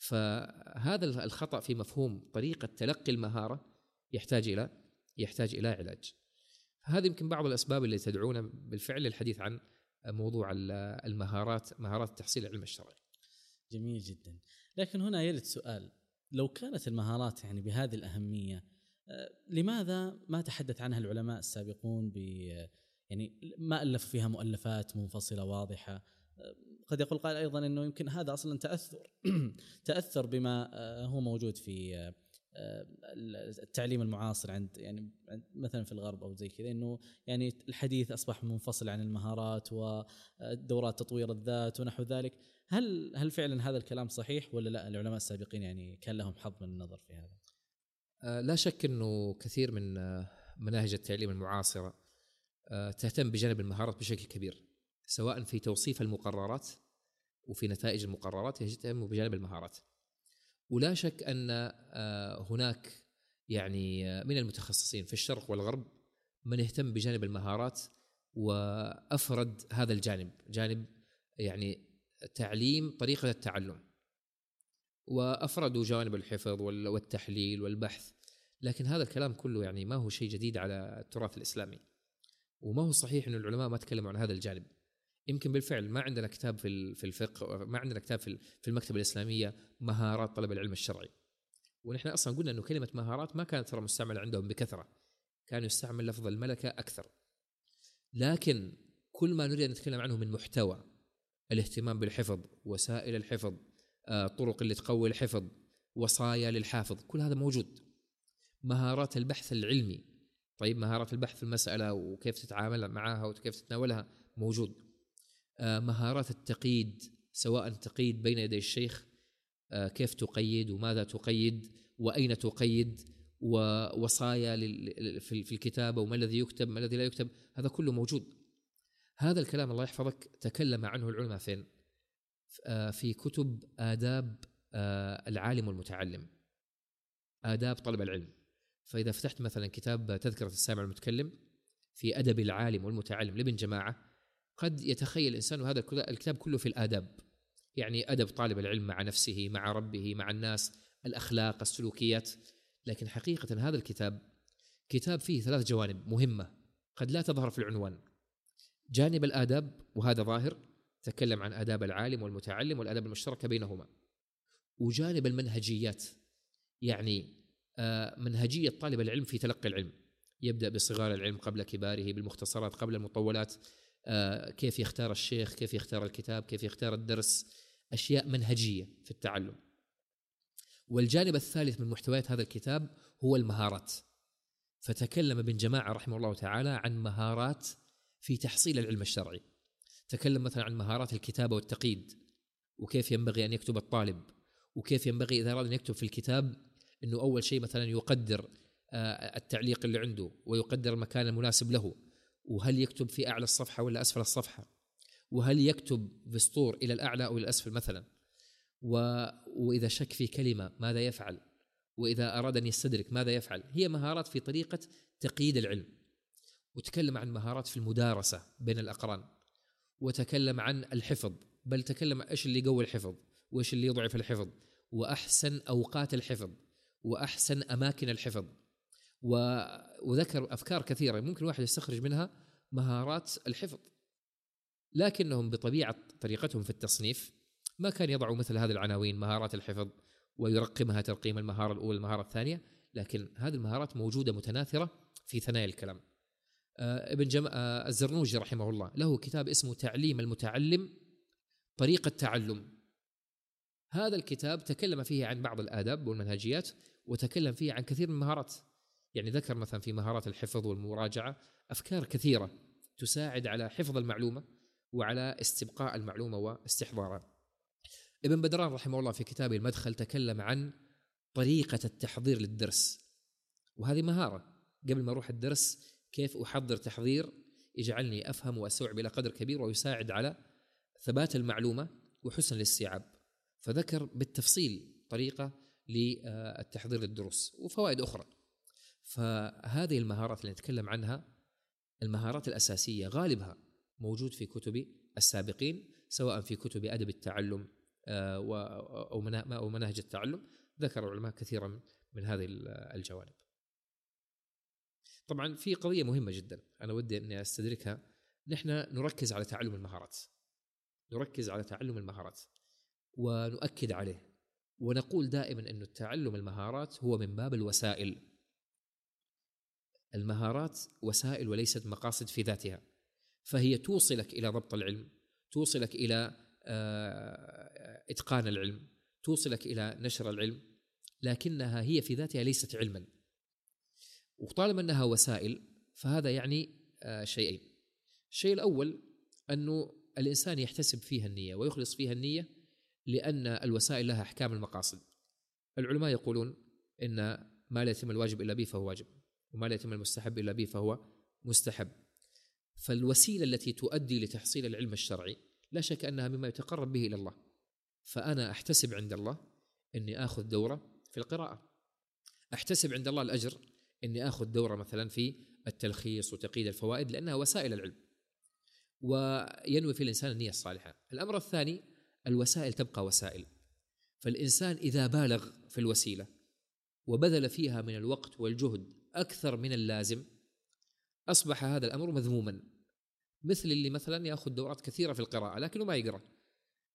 فهذا الخطأ في مفهوم طريقة تلقي المهارة يحتاج إلى يحتاج إلى علاج. هذه يمكن بعض الأسباب اللي تدعونا بالفعل للحديث عن موضوع المهارات مهارات تحصيل العلم الشرعي. جميل جدا، لكن هنا يرد سؤال. لو كانت المهارات يعني بهذه الأهمية آه، لماذا ما تحدث عنها العلماء السابقون ب يعني ما ألفوا فيها مؤلفات منفصلة واضحة؟ آه، قد يقول قائل أيضا إنه يمكن هذا أصلا تأثر تأثر بما آه، هو موجود في التعليم المعاصر عند يعني مثلا في الغرب أو زي كذا إنه يعني الحديث أصبح منفصل عن المهارات ودورات تطوير الذات ونحو ذلك. هل هل فعلا هذا الكلام صحيح ولا لا؟ العلماء السابقين يعني كان لهم حظ من النظر في هذا. آه، لا شك إنه كثير من آه، مناهج التعليم المعاصرة آه، تهتم بجانب المهارات بشكل كبير. سواء في توصيف المقررات وفي نتائج المقررات يهتم بجانب المهارات. ولا شك أن آه، هناك يعني آه، من المتخصصين في الشرق والغرب من يهتم بجانب المهارات وأفرد هذا الجانب جانب يعني تعليم طريقة التعلم. وافردوا جوانب الحفظ والتحليل والبحث لكن هذا الكلام كله يعني ما هو شيء جديد على التراث الإسلامي. وما هو صحيح إن العلماء ما تكلموا عن هذا الجانب. يمكن بالفعل ما عندنا كتاب في في الفقه ما عندنا كتاب في في المكتبة الإسلامية مهارات طلب العلم الشرعي. ونحن أصلا قلنا إنه كلمة مهارات ما كانت ترى مستعملة عندهم بكثرة كانوا يستعمل لفظ الملكة أكثر. لكن كل ما نريد أن نتكلم عنه من محتوى الاهتمام بالحفظ وسائل الحفظ آه، طرق اللي تقوي الحفظ وصايا للحافظ كل هذا موجود. مهارات البحث العلمي طيب مهارات البحث في المسألة وكيف تتعامل معها وكيف تتناولها موجود. آه، مهارات التقييد سواء تقييد بين يدي الشيخ آه، كيف تقيد وماذا تقيد وأين تقيد ووصايا في الكتابة وما الذي يكتب ما الذي لا يكتب هذا كله موجود. هذا الكلام الله يحفظك تكلم عنه العلماء فين؟ آه، في كتب آداب العالم والمتعلم آداب طلب العلم. فإذا فتحت مثلا كتاب تذكرة السامع المتكلم في أدب العالم والمتعلم لابن جماعة قد يتخيل الإنسان هذا الكتاب كله في الآداب يعني أدب طالب العلم مع نفسه مع ربه مع الناس الأخلاق السلوكيات. لكن حقيقة هذا الكتاب كتاب فيه ثلاث جوانب مهمة قد لا تظهر في العنوان. جانب الآداب وهذا ظاهر تكلم عن آداب العالم والمتعلم والآداب المشتركة بينهما. وجانب المنهجيات يعني آه، منهجية طالب العلم في تلقي العلم. يبدأ بصغار العلم قبل كباره بالمختصرات قبل المطولات. كيف يختار الشيخ كيف يختار الكتاب كيف يختار الدرس أشياء منهجية في التعلم. والجانب الثالث من محتويات هذا الكتاب هو المهارات. فتكلم ابن جماعة رحمه الله تعالى عن مهارات في تحصيل العلم الشرعي. تكلم مثلا عن مهارات الكتابة والتقييد وكيف ينبغي أن يكتب الطالب وكيف ينبغي إذا أراد أن يكتب في الكتاب أنه أول شيء مثلا يقدر آه، التعليق اللي عنده ويقدر المكان المناسب له. وهل يكتب في أعلى الصفحة ولا أسفل الصفحة؟ وهل يكتب بسطور إلى الأعلى أو إلى الأسفل مثلا؟ و... وإذا شك في كلمة ماذا يفعل؟ وإذا أراد أن يستدرك ماذا يفعل؟ هي مهارات في طريقة تقييد العلم. وتكلم عن مهارات في المدارسة بين الأقران. وتكلم عن الحفظ. بل تكلم إيش اللي يقوي الحفظ؟ وإيش اللي يضعف الحفظ؟ وأحسن أوقات الحفظ. وأحسن أماكن الحفظ. وذكر أفكار كثيرة ممكن الواحد يستخرج منها مهارات الحفظ. لكنهم بطبيعة طريقتهم في التصنيف ما كان يضعوا مثل هذه العناوين مهارات الحفظ ويرقمها ترقيم المهارة الأولى المهارة الثانية لكن هذه المهارات موجودة متناثرة في ثنايا الكلام. آه، ابن جم... آه، الزرنوجي رحمه الله له كتاب اسمه تعليم المتعلم طريقة تعلم هذا الكتاب تكلم فيه عن بعض الآداب والمنهجيات وتكلم فيه عن كثير من المهارات. يعني ذكر مثلا في مهارات الحفظ والمراجعة أفكار كثيرة تساعد على حفظ المعلومة وعلى استبقاء المعلومة واستحضارها. ابن بدران رحمه الله في كتابه المدخل تكلم عن طريقة التحضير للدرس وهذه مهارة. قبل ما أروح الدرس كيف أحضر تحضير؟ يجعلني أفهم واستوعب إلى قدر كبير ويساعد على ثبات المعلومة وحسن الاستيعاب. فذكر بالتفصيل طريقة للتحضير للدروس وفوائد أخرى. فهذه المهارات اللي نتكلم عنها المهارات الأساسية غالبها موجود في كتب السابقين سواء في كتب أدب التعلم آه، أو مناهج التعلم ذكر العلماء كثيرا من هذه الجوانب. طبعا في قضية مهمة جدا أنا ودي أني أستدركها نحن نركز على تعلم المهارات. نركز على تعلم المهارات ونؤكد عليه ونقول دائما انه تعلم المهارات هو من باب الوسائل المهارات وسائل وليست مقاصد في ذاتها فهي توصلك إلى ضبط العلم توصلك إلى آه، إتقان العلم توصلك إلى نشر العلم لكنها هي في ذاتها ليست علما. وطالما أنها وسائل فهذا يعني آه، شيئين. الشيء الأول أنه الإنسان يحتسب فيها النية ويخلص فيها النية لأن الوسائل لها أحكام المقاصد. العلماء يقولون إن ما لا يتم الواجب إلا به فهو واجب. وما لا يتم المستحب إلا به فهو مستحب فالوسيلة التي تؤدي لتحصيل العلم الشرعي لا شك أنها مما يتقرب به إلى الله فأنا أحتسب عند الله إني آخذ دوره في القراءة أحتسب عند الله الأجر إني آخذ دوره مثلا في التلخيص وتقييد الفوائد لأنها وسائل العلم وينوي في الإنسان النية الصالحة. الأمر الثاني الوسائل تبقى وسائل. فالإنسان إذا بالغ في الوسيلة وبذل فيها من الوقت والجهد أكثر من اللازم. أصبح هذا الأمر مذموما مثل اللي مثلا يأخذ دورات كثيرة في القراءة لكنه ما يقرأ.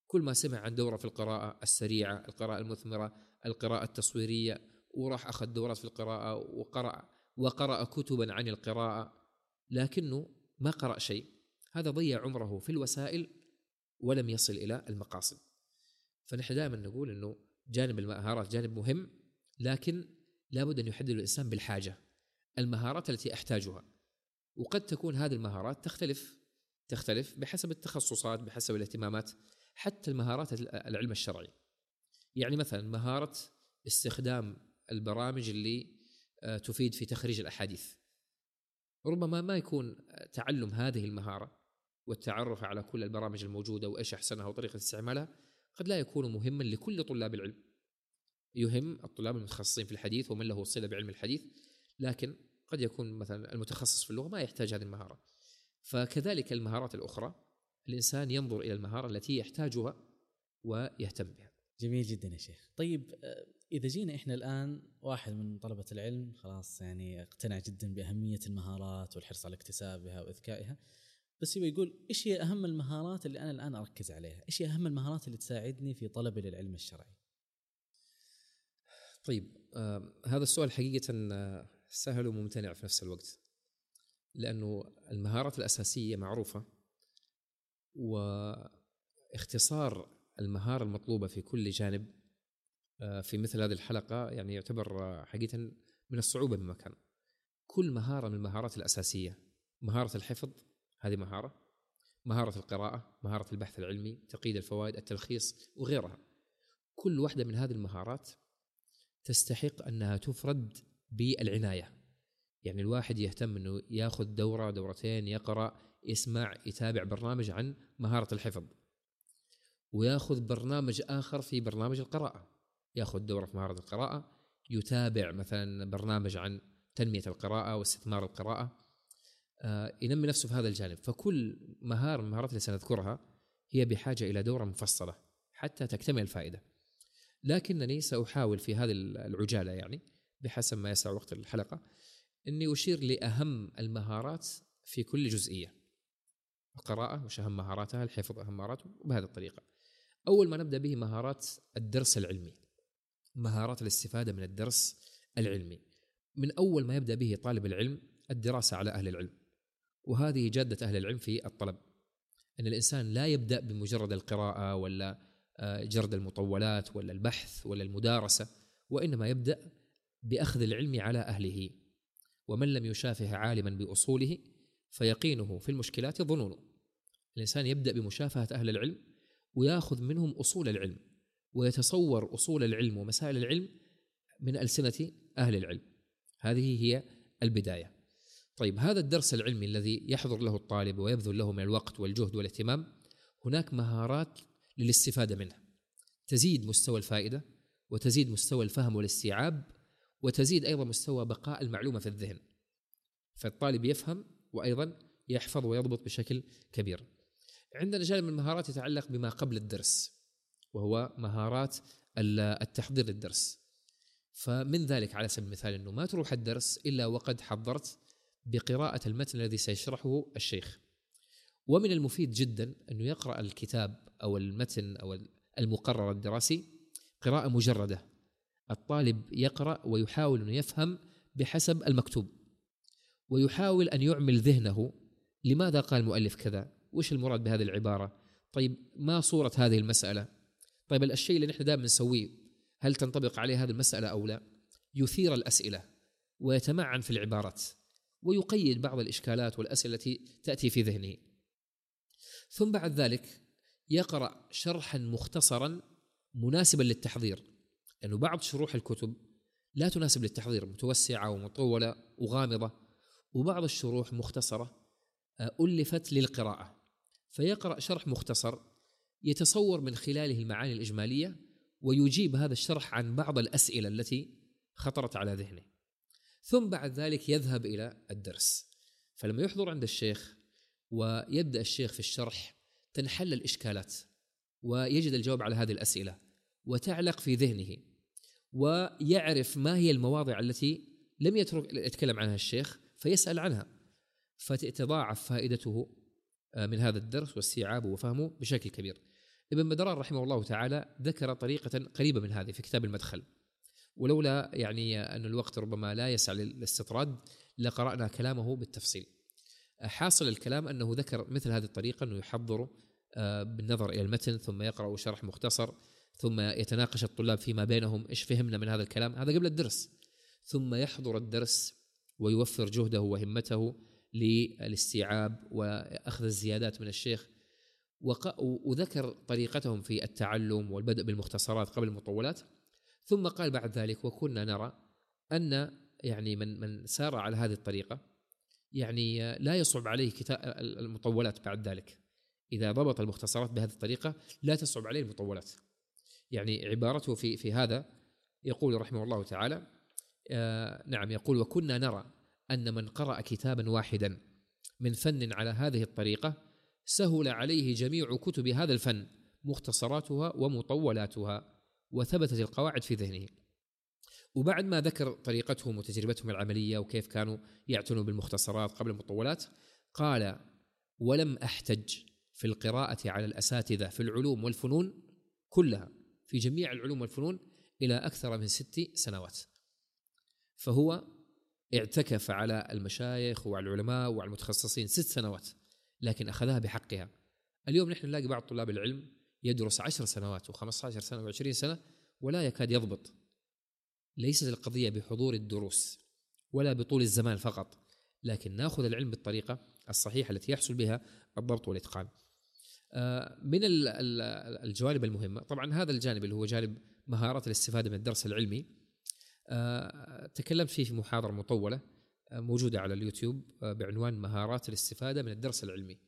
كل ما سمع عن دورة في القراءة السريعة القراءة المثمرة القراءة التصويرية وراح أخذ دورات في القراءة وقرأ وقرأ كتبا عن القراءة لكنه ما قرأ شيء. هذا ضيع عمره في الوسائل ولم يصل إلى المقاصد. فنحن دائما نقول إنه جانب المهارات جانب مهم لكن لابد أن يحدد الإنسان بالحاجة. المهارات التي أحتاجها. وقد تكون هذه المهارات تختلف تختلف بحسب التخصصات بحسب الاهتمامات حتى المهارات العلم الشرعي. يعني مثلا مهارة استخدام البرامج اللي آه، تفيد في تخريج الأحاديث. ربما ما يكون تعلم هذه المهارة والتعرف على كل البرامج الموجودة وإيش أحسنها وطريقة استعمالها قد لا يكون مهما لكل طلاب العلم. يهم الطلاب المتخصصين في الحديث ومن له صلة بعلم الحديث لكن قد يكون مثلا المتخصص في اللغة ما يحتاج هذه المهارة فكذلك المهارات الأخرى الإنسان ينظر إلى المهارة التي يحتاجها ويهتم بها جميل جدا يا شيخ طيب آه، إذا جينا إحنا الآن واحد من طلبة العلم خلاص يعني اقتنع جدا بأهمية المهارات والحرص على اكتسابها وإذكائها بس يبغى يقول إيش هي أهم المهارات اللي أنا الآن أركز عليها؟ إيش هي أهم المهارات اللي تساعدني في طلبي للعلم الشرعي؟ طيب آه هذا السؤال حقيقة آه، سهل وممتنع في نفس الوقت. لأنه المهارات الأساسية معروفة واختصار المهارة المطلوبة في كل جانب آه، في مثل هذه الحلقة يعني يعتبر آه، حقيقة من الصعوبة بمكان كل مهارة من المهارات الأساسية مهارة الحفظ هذه مهارة مهارة القراءة مهارة البحث العلمي تقييد الفوائد التلخيص وغيرها. كل واحدة من هذه المهارات تستحق أنها تفرد بالعناية. يعني الواحد يهتم إنه ياخذ دورة دورتين يقرأ يسمع يتابع برنامج عن مهارة الحفظ. وياخذ برنامج آخر في برنامج القراءة. ياخذ دورة في مهارة القراءة يتابع مثلا برنامج عن تنمية القراءة واستثمار القراءة. آه ينمي نفسه في هذا الجانب. فكل مهارة من المهارات اللي سنذكرها هي بحاجة إلى دورة مفصلة حتى تكتمل الفائدة. لكنني سأحاول في هذه العجالة يعني بحسب ما يسع وقت الحلقة إني أشير لأهم المهارات في كل جزئية. القراءة وش أهم مهاراتها؟ الحفظ أهم مهاراته بهذه الطريقة. أول ما نبدأ به مهارات الدرس العلمي. مهارات الاستفادة من الدرس العلمي. من أول ما يبدأ به طالب العلم الدراسة على أهل العلم. وهذه جادة أهل العلم في الطلب. إن الإنسان لا يبدأ بمجرد القراءة ولا آه، جرد المطولات ولا البحث ولا المدارسة وإنما يبدأ بأخذ العلم على أهله ومن لم يشافه عالما بأصوله فيقينه في المشكلات ظنونه. الإنسان يبدأ بمشافهة أهل العلم ويأخذ منهم أصول العلم ويتصور أصول العلم ومسائل العلم من ألسنة أهل العلم. هذه هي البداية. طيب هذا الدرس العلمي الذي يحضر له الطالب ويبذل له من الوقت والجهد والاهتمام هناك مهارات للاستفادة منه تزيد مستوى الفائدة وتزيد مستوى الفهم والاستيعاب وتزيد أيضا مستوى بقاء المعلومة في الذهن. فالطالب يفهم وأيضا يحفظ ويضبط بشكل كبير. عندنا جانب من المهارات يتعلق بما قبل الدرس وهو مهارات التحضير للدرس. فمن ذلك على سبيل المثال أنه ما تروح الدرس إلا وقد حضرت بقراءة المتن الذي سيشرحه الشيخ. ومن المفيد جدا انه يقرأ الكتاب أو المتن أو المقرر الدراسي قراءة مجردة. الطالب يقرأ ويحاول أن يفهم بحسب المكتوب ويحاول أن يعمل ذهنه لماذا قال المؤلف كذا؟ وش المراد بهذه العبارة؟ طيب ما صورة هذه المسألة؟ طيب الشيء اللي نحن دائما نسويه هل تنطبق عليه هذه المسألة أو لا؟ يثير الأسئلة ويتمعن في العبارات ويقيد بعض الإشكالات والأسئلة التي تأتي في ذهنه. ثم بعد ذلك يقرأ شرحا مختصرا مناسبا للتحضير. لأنه بعض شروح الكتب لا تناسب للتحضير متوسعة ومطولة وغامضة وبعض الشروح مختصرة آه، ألفت للقراءة. فيقرأ شرح مختصر يتصور من خلاله المعاني الإجمالية ويجيب هذا الشرح عن بعض الأسئلة التي خطرت على ذهنه. ثم بعد ذلك يذهب إلى الدرس. فلما يحضر عند الشيخ ويبدأ الشيخ في الشرح تنحل الإشكالات ويجد الجواب على هذه الأسئلة. وتعلق في ذهنه ويعرف ما هي المواضع التي لم يترك يتكلم عنها الشيخ فيسأل عنها فتتضاعف فائدته آه، من هذا الدرس واستيعابه وفهمه بشكل كبير. ابن بدران رحمه الله تعالى ذكر طريقة قريبة من هذه في كتاب المدخل. ولولا يعني أن الوقت ربما لا يسع للاستطراد لقرأنا كلامه بالتفصيل. حاصل الكلام أنه ذكر مثل هذه الطريقة أنه يحضر آه، بالنظر إلى المتن ثم يقرأ شرح مختصر ثم يتناقش الطلاب فيما بينهم إيش فهمنا من هذا الكلام؟ هذا قبل الدرس. ثم يحضر الدرس ويوفر جهده وهمته للاستيعاب وأخذ الزيادات من الشيخ. وذكر طريقتهم في التعلم والبدء بالمختصرات قبل المطولات. ثم قال بعد ذلك وكنا نرى أن يعني من من سار على هذه الطريقة يعني لا يصعب عليه كتاب المطولات بعد ذلك. إذا ضبط المختصرات بهذه الطريقة لا تصعب عليه المطولات. يعني عبارته في في هذا يقول رحمه الله تعالى آه نعم يقول وكنا نرى أن من قرأ كتابا واحدا من فن على هذه الطريقة سهل عليه جميع كتب هذا الفن مختصراتها ومطولاتها وثبتت القواعد في ذهنه. وبعد ما ذكر طريقتهم وتجربتهم العملية وكيف كانوا يعتنوا بالمختصرات قبل المطولات قال: ولم أحتج في القراءة على الأساتذة في العلوم والفنون كلها في جميع العلوم والفنون إلى أكثر من ست سنوات. فهو اعتكف على المشايخ وعلى العلماء وعلى المتخصصين ست سنوات لكن أخذها بحقها. اليوم نحن نلاقي بعض طلاب العلم يدرس عشر سنوات و15 سنة وعشرين سنة ولا يكاد يضبط. ليست القضية بحضور الدروس ولا بطول الزمان فقط لكن ناخذ العلم بالطريقة الصحيحة التي يحصل بها الضبط والإتقان. من الجوانب المهمة. طبعا هذا الجانب اللي هو جانب مهارات الاستفادة من الدرس العلمي. آه، تكلمت فيه في محاضرة مطولة آه، موجودة على اليوتيوب بعنوان مهارات الاستفادة من الدرس العلمي.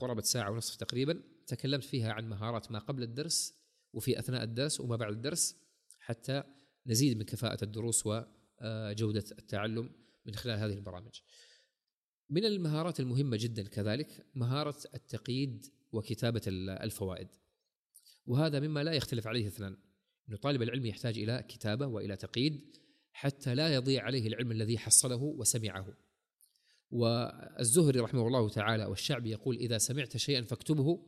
قرابة ساعة ونصف تقريبا. تكلمت فيها عن مهارات ما قبل الدرس وفي أثناء الدرس وما بعد الدرس حتى نزيد من كفاءة الدروس وجودة التعلم من خلال هذه البرامج. من المهارات المهمة جدا كذلك مهارة التقييد وكتابة الفوائد. وهذا مما لا يختلف عليه اثنان. أن طالب العلم يحتاج إلى كتابة وإلى تقييد حتى لا يضيع عليه العلم الذي حصله وسمعه. والزهري رحمه الله تعالى والشعبي يقول إذا سمعت شيئا فاكتبه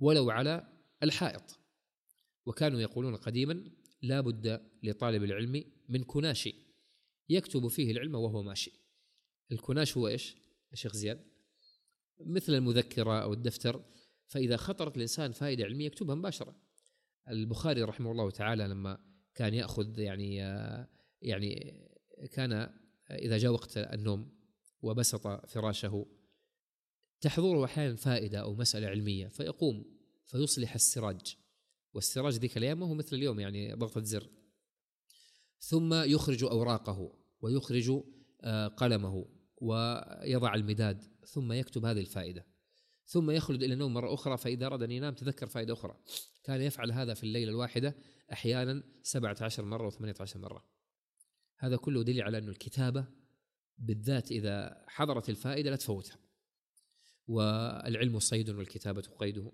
ولو على الحائط. وكانوا يقولون قديما لا بد لطالب العلم من كناشي. يكتب فيه العلم وهو ماشي. الكناش هو إيش؟ الشيخ زياد مثل المذكرة أو الدفتر فإذا خطرت الإنسان فائدة علمية يكتبها مباشرة. البخاري رحمه الله تعالى لما كان يأخذ يعني يعني كان إذا جاء وقت النوم وبسط فراشه تحضره أحيانا فائدة أو مسألة علمية فيقوم فيصلح السراج. والسراج ذيك الأيام هو مثل اليوم يعني ضغطة زر. ثم يخرج أوراقه ويخرج آه، قلمه ويضع المداد ثم يكتب هذه الفائدة. ثم يخلد إلى النوم مرة أخرى فإذا أراد أن ينام تذكر فائدة أخرى. كان يفعل هذا في الليلة الواحدة أحيانا 17 مرة و18 مرة. هذا كله دليل على أن الكتابة بالذات إذا حضرت الفائدة لا تفوتها. والعلم صيد والكتابة قيده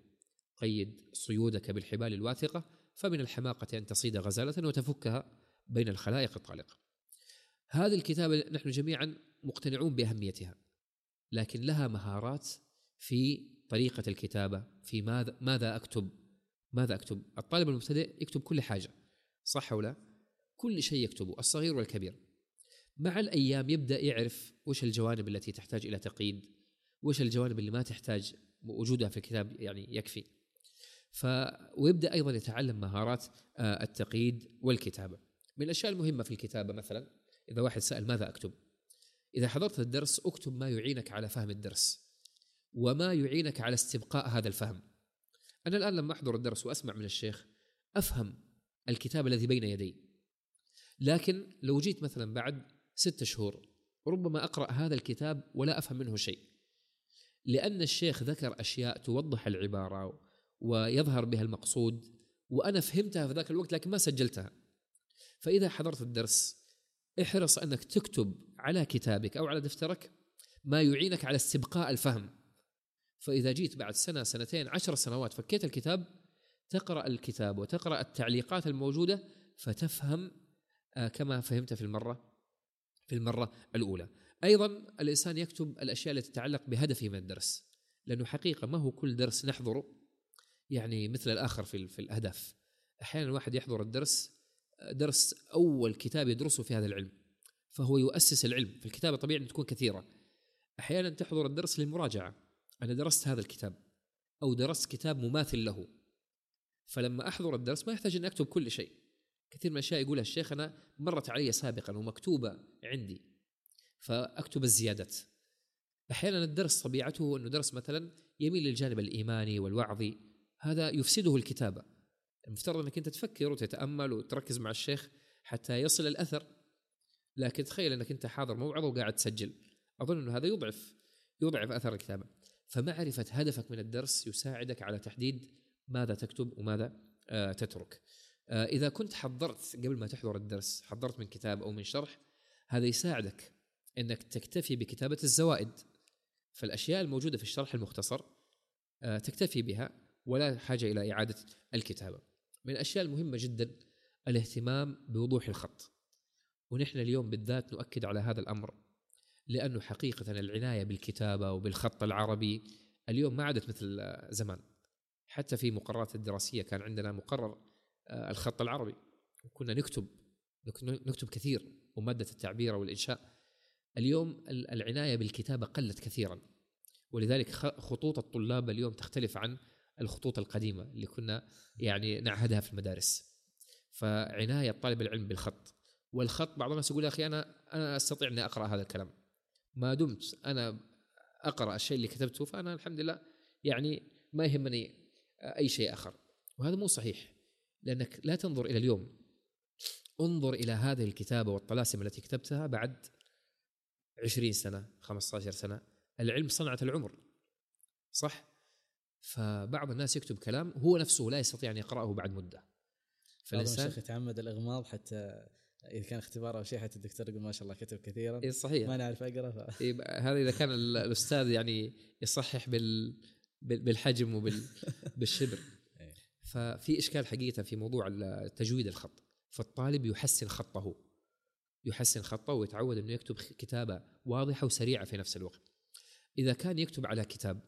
قيد صيودك بالحبال الواثقة فمن الحماقة أن تصيد غزالة وتفكها بين الخلائق الطالقة هذه الكتابة نحن جميعا مقتنعون بأهميتها لكن لها مهارات في طريقة الكتابة في ماذا ماذا أكتب ماذا أكتب. الطالب المبتدئ يكتب كل حاجة صح ولا كل شيء يكتبه الصغير والكبير. مع الأيام يبدأ يعرف وش الجوانب التي تحتاج إلى تقييد وش الجوانب اللي ما تحتاج وجودها في الكتاب يعني يكفي. ف ويبدأ أيضا يتعلم مهارات آه، التقييد والكتابة. من الأشياء المهمة في الكتابة مثلا إذا واحد سأل ماذا أكتب؟ إذا حضرت الدرس أكتب ما يعينك على فهم الدرس. وما يعينك على استبقاء هذا الفهم. أنا الآن لما أحضر الدرس وأسمع من الشيخ أفهم الكتاب الذي بين يدي. لكن لو جيت مثلا بعد ستة شهور ربما أقرأ هذا الكتاب ولا أفهم منه شيء. لأن الشيخ ذكر أشياء توضح العبارة ويظهر بها المقصود وأنا فهمتها في ذاك الوقت لكن ما سجلتها. فإذا حضرت الدرس احرص أنك تكتب على كتابك أو على دفترك ما يعينك على استبقاء الفهم. فإذا جيت بعد سنة سنتين عشر سنوات فكيت الكتاب تقرأ الكتاب وتقرأ التعليقات الموجودة فتفهم آه، كما فهمت في المرة في المرة الأولى. أيضا الإنسان يكتب الأشياء التي تتعلق بهدفه من الدرس لأنه حقيقة ما هو كل درس نحضره يعني مثل الآخر في في الأهداف. أحيانا الواحد يحضر الدرس درس أول كتاب يدرسه في هذا العلم فهو يؤسس العلم. فالكتابه طبيعي تكون كثيرة. أحيانا تحضر الدرس للمراجعة. أنا درست هذا الكتاب أو درست كتاب مماثل له. فلما أحضر الدرس ما يحتاج اني أكتب كل شيء. كثير من الأشياء يقولها الشيخ أنا مرت علي سابقا ومكتوبة عندي. فأكتب الزيادات. أحيانا الدرس طبيعته أنه درس مثلا يميل للجانب الإيماني والوعظي. هذا يفسده الكتابة. المفترض أنك أنت تفكر وتتأمل وتركز مع الشيخ حتى يصل الأثر. لكن تخيل أنك أنت حاضر موعظة وقاعد تسجل. أظن أنه هذا يضعف يضعف أثر الكتابة. فمعرفة هدفك من الدرس يساعدك على تحديد ماذا تكتب وماذا آه، تترك. آه، إذا كنت حضرت قبل ما تحضر الدرس حضرت من كتاب أو من شرح هذا يساعدك إنك تكتفي بكتابة الزوائد. فالأشياء الموجودة في الشرح المختصر آه، تكتفي بها ولا حاجة إلى إعادة الكتابة. من الأشياء المهمة جدا الاهتمام بوضوح الخط. ونحن اليوم بالذات نؤكد على هذا الأمر لأنه حقيقة العناية بالكتابة وبالخط العربي اليوم ما عادت مثل زمان. حتى في مقررات الدراسية كان عندنا مقرر آه، الخط العربي. وكنا نكتب نكتب كثير ومادة التعبير والانشاء اليوم العناية بالكتابة قلت كثيرا. ولذلك خطوط الطلاب اليوم تختلف عن الخطوط القديمة اللي كنا يعني نعهدها في المدارس. فعناية طالب العلم بالخط. والخط بعض الناس يقول يا أخي أنا أنا أستطيع إني أقرأ هذا الكلام. ما دمت. أنا أقرأ الشيء اللي كتبته فأنا الحمد لله يعني ما يهمني أي شيء آخر. وهذا مو صحيح لأنك لا تنظر إلى اليوم. انظر إلى هذه الكتابة والطلاسم التي كتبتها بعد عشرين سنة 15 سنة. العلم صنعة العمر صح؟ فبعض الناس يكتب كلام هو نفسه لا يستطيع أن يقرأه بعد مدة. فالإنسان يتعمد الإغماض حتى إذا كان اختبار أو شيء حتى الدكتور يقول ما شاء الله كتب كثيرا. اي صحيح. ما نعرف أقرأ ف... إيه هذا إذا كان الأستاذ يعني يصحح بال بالحجم وبالشبر إيه. ففي إشكال حقيقة في موضوع تجويد الخط. فالطالب يحسن خطه. يحسن خطه ويتعود إنه يكتب كتابة واضحة وسريعة في نفس الوقت. إذا كان يكتب على كتاب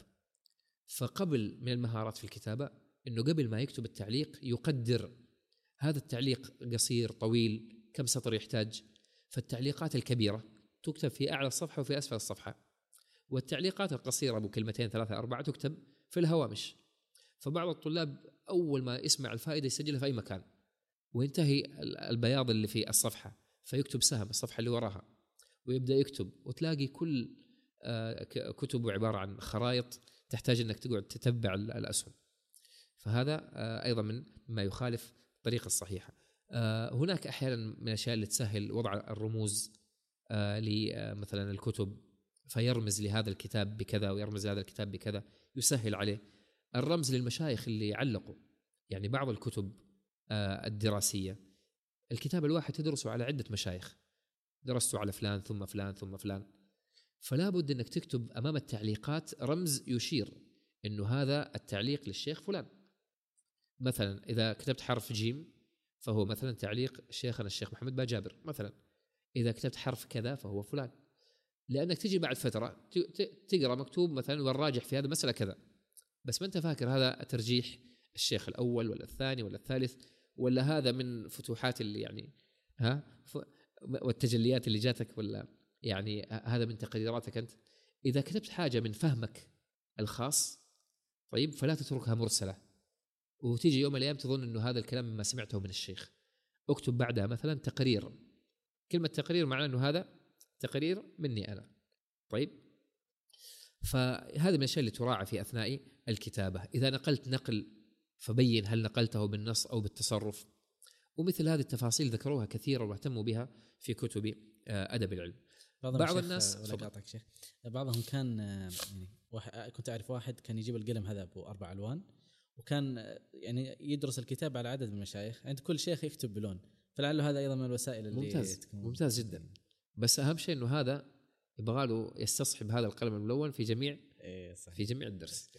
فقبل من المهارات في الكتابة إنه قبل ما يكتب التعليق يقدر. هذا التعليق قصير طويل كم سطر يحتاج؟ فالتعليقات الكبيرة تكتب في أعلى الصفحة وفي أسفل الصفحة. والتعليقات القصيرة أبو كلمتين ثلاثة أربعة تكتب في الهوامش. فبعض الطلاب أول ما يسمع الفائدة يسجلها في أي مكان. وينتهي البياض اللي في الصفحة فيكتب سهم الصفحة اللي وراها. ويبدأ يكتب وتلاقي كل آه، كتبه عبارة عن خرائط تحتاج إنك تقعد تتبع الأسهم. فهذا آه، أيضا من ما يخالف الطريقة الصحيحة. آه، هناك أحيانا من الأشياء اللي تسهل وضع الرموز لمثلا الكتب فيرمز لهذا الكتاب بكذا ويرمز لهذا الكتاب بكذا يسهل عليه. الرمز للمشايخ اللي علقوا يعني بعض الكتب الدراسية. الكتاب الواحد تدرسه على عدة مشايخ. درسته على فلان ثم فلان ثم فلان. فلا بد إنك تكتب أمام التعليقات رمز يشير إنه هذا التعليق للشيخ فلان. مثلا إذا كتبت حرف جيم فهو مثلا تعليق شيخنا الشيخ محمد باجابر مثلا إذا كتبت حرف كذا فهو فلان. لأنك تجي بعد فترة تقرأ مكتوب مثلا والراجح في هذه المساله كذا. بس ما أنت فاكر هذا ترجيح الشيخ الأول ولا الثاني ولا الثالث ولا هذا من فتوحات اللي يعني ها؟ والتجليات اللي جاتك ولا يعني هذا من تقديراتك أنت. إذا كتبت حاجة من فهمك الخاص طيب فلا تتركها مرسلة. وتيجي يوم من الأيام تظن إنه هذا الكلام مما سمعته من الشيخ. اكتب بعدها مثلا تقرير. كلمة تقرير معناه إنه هذا تقرير مني أنا. طيب؟ فهذه من الأشياء اللي تراعى في أثناء الكتابة. إذا نقلت نقل فبين هل نقلته بالنص أو بالتصرف. ومثل هذه التفاصيل ذكروها كثيرا واهتموا بها في كتب آه، أدب العلم. بعض الناس ولا قاطعك شيخ. بعضهم كان آه، يعني كنت أعرف واحد كان يجيب القلم هذا ابو أربع ألوان. وكان يعني يدرس الكتاب على عدد من المشايخ. عند كل شيخ يكتب بلون. فلعله هذا أيضا من الوسائل اللي ممتاز. تكون. ممتاز جدا. بس أهم شيء إنه هذا يبغى له يستصحب هذا القلم الملون في جميع إيه صحيح. في جميع الدرس.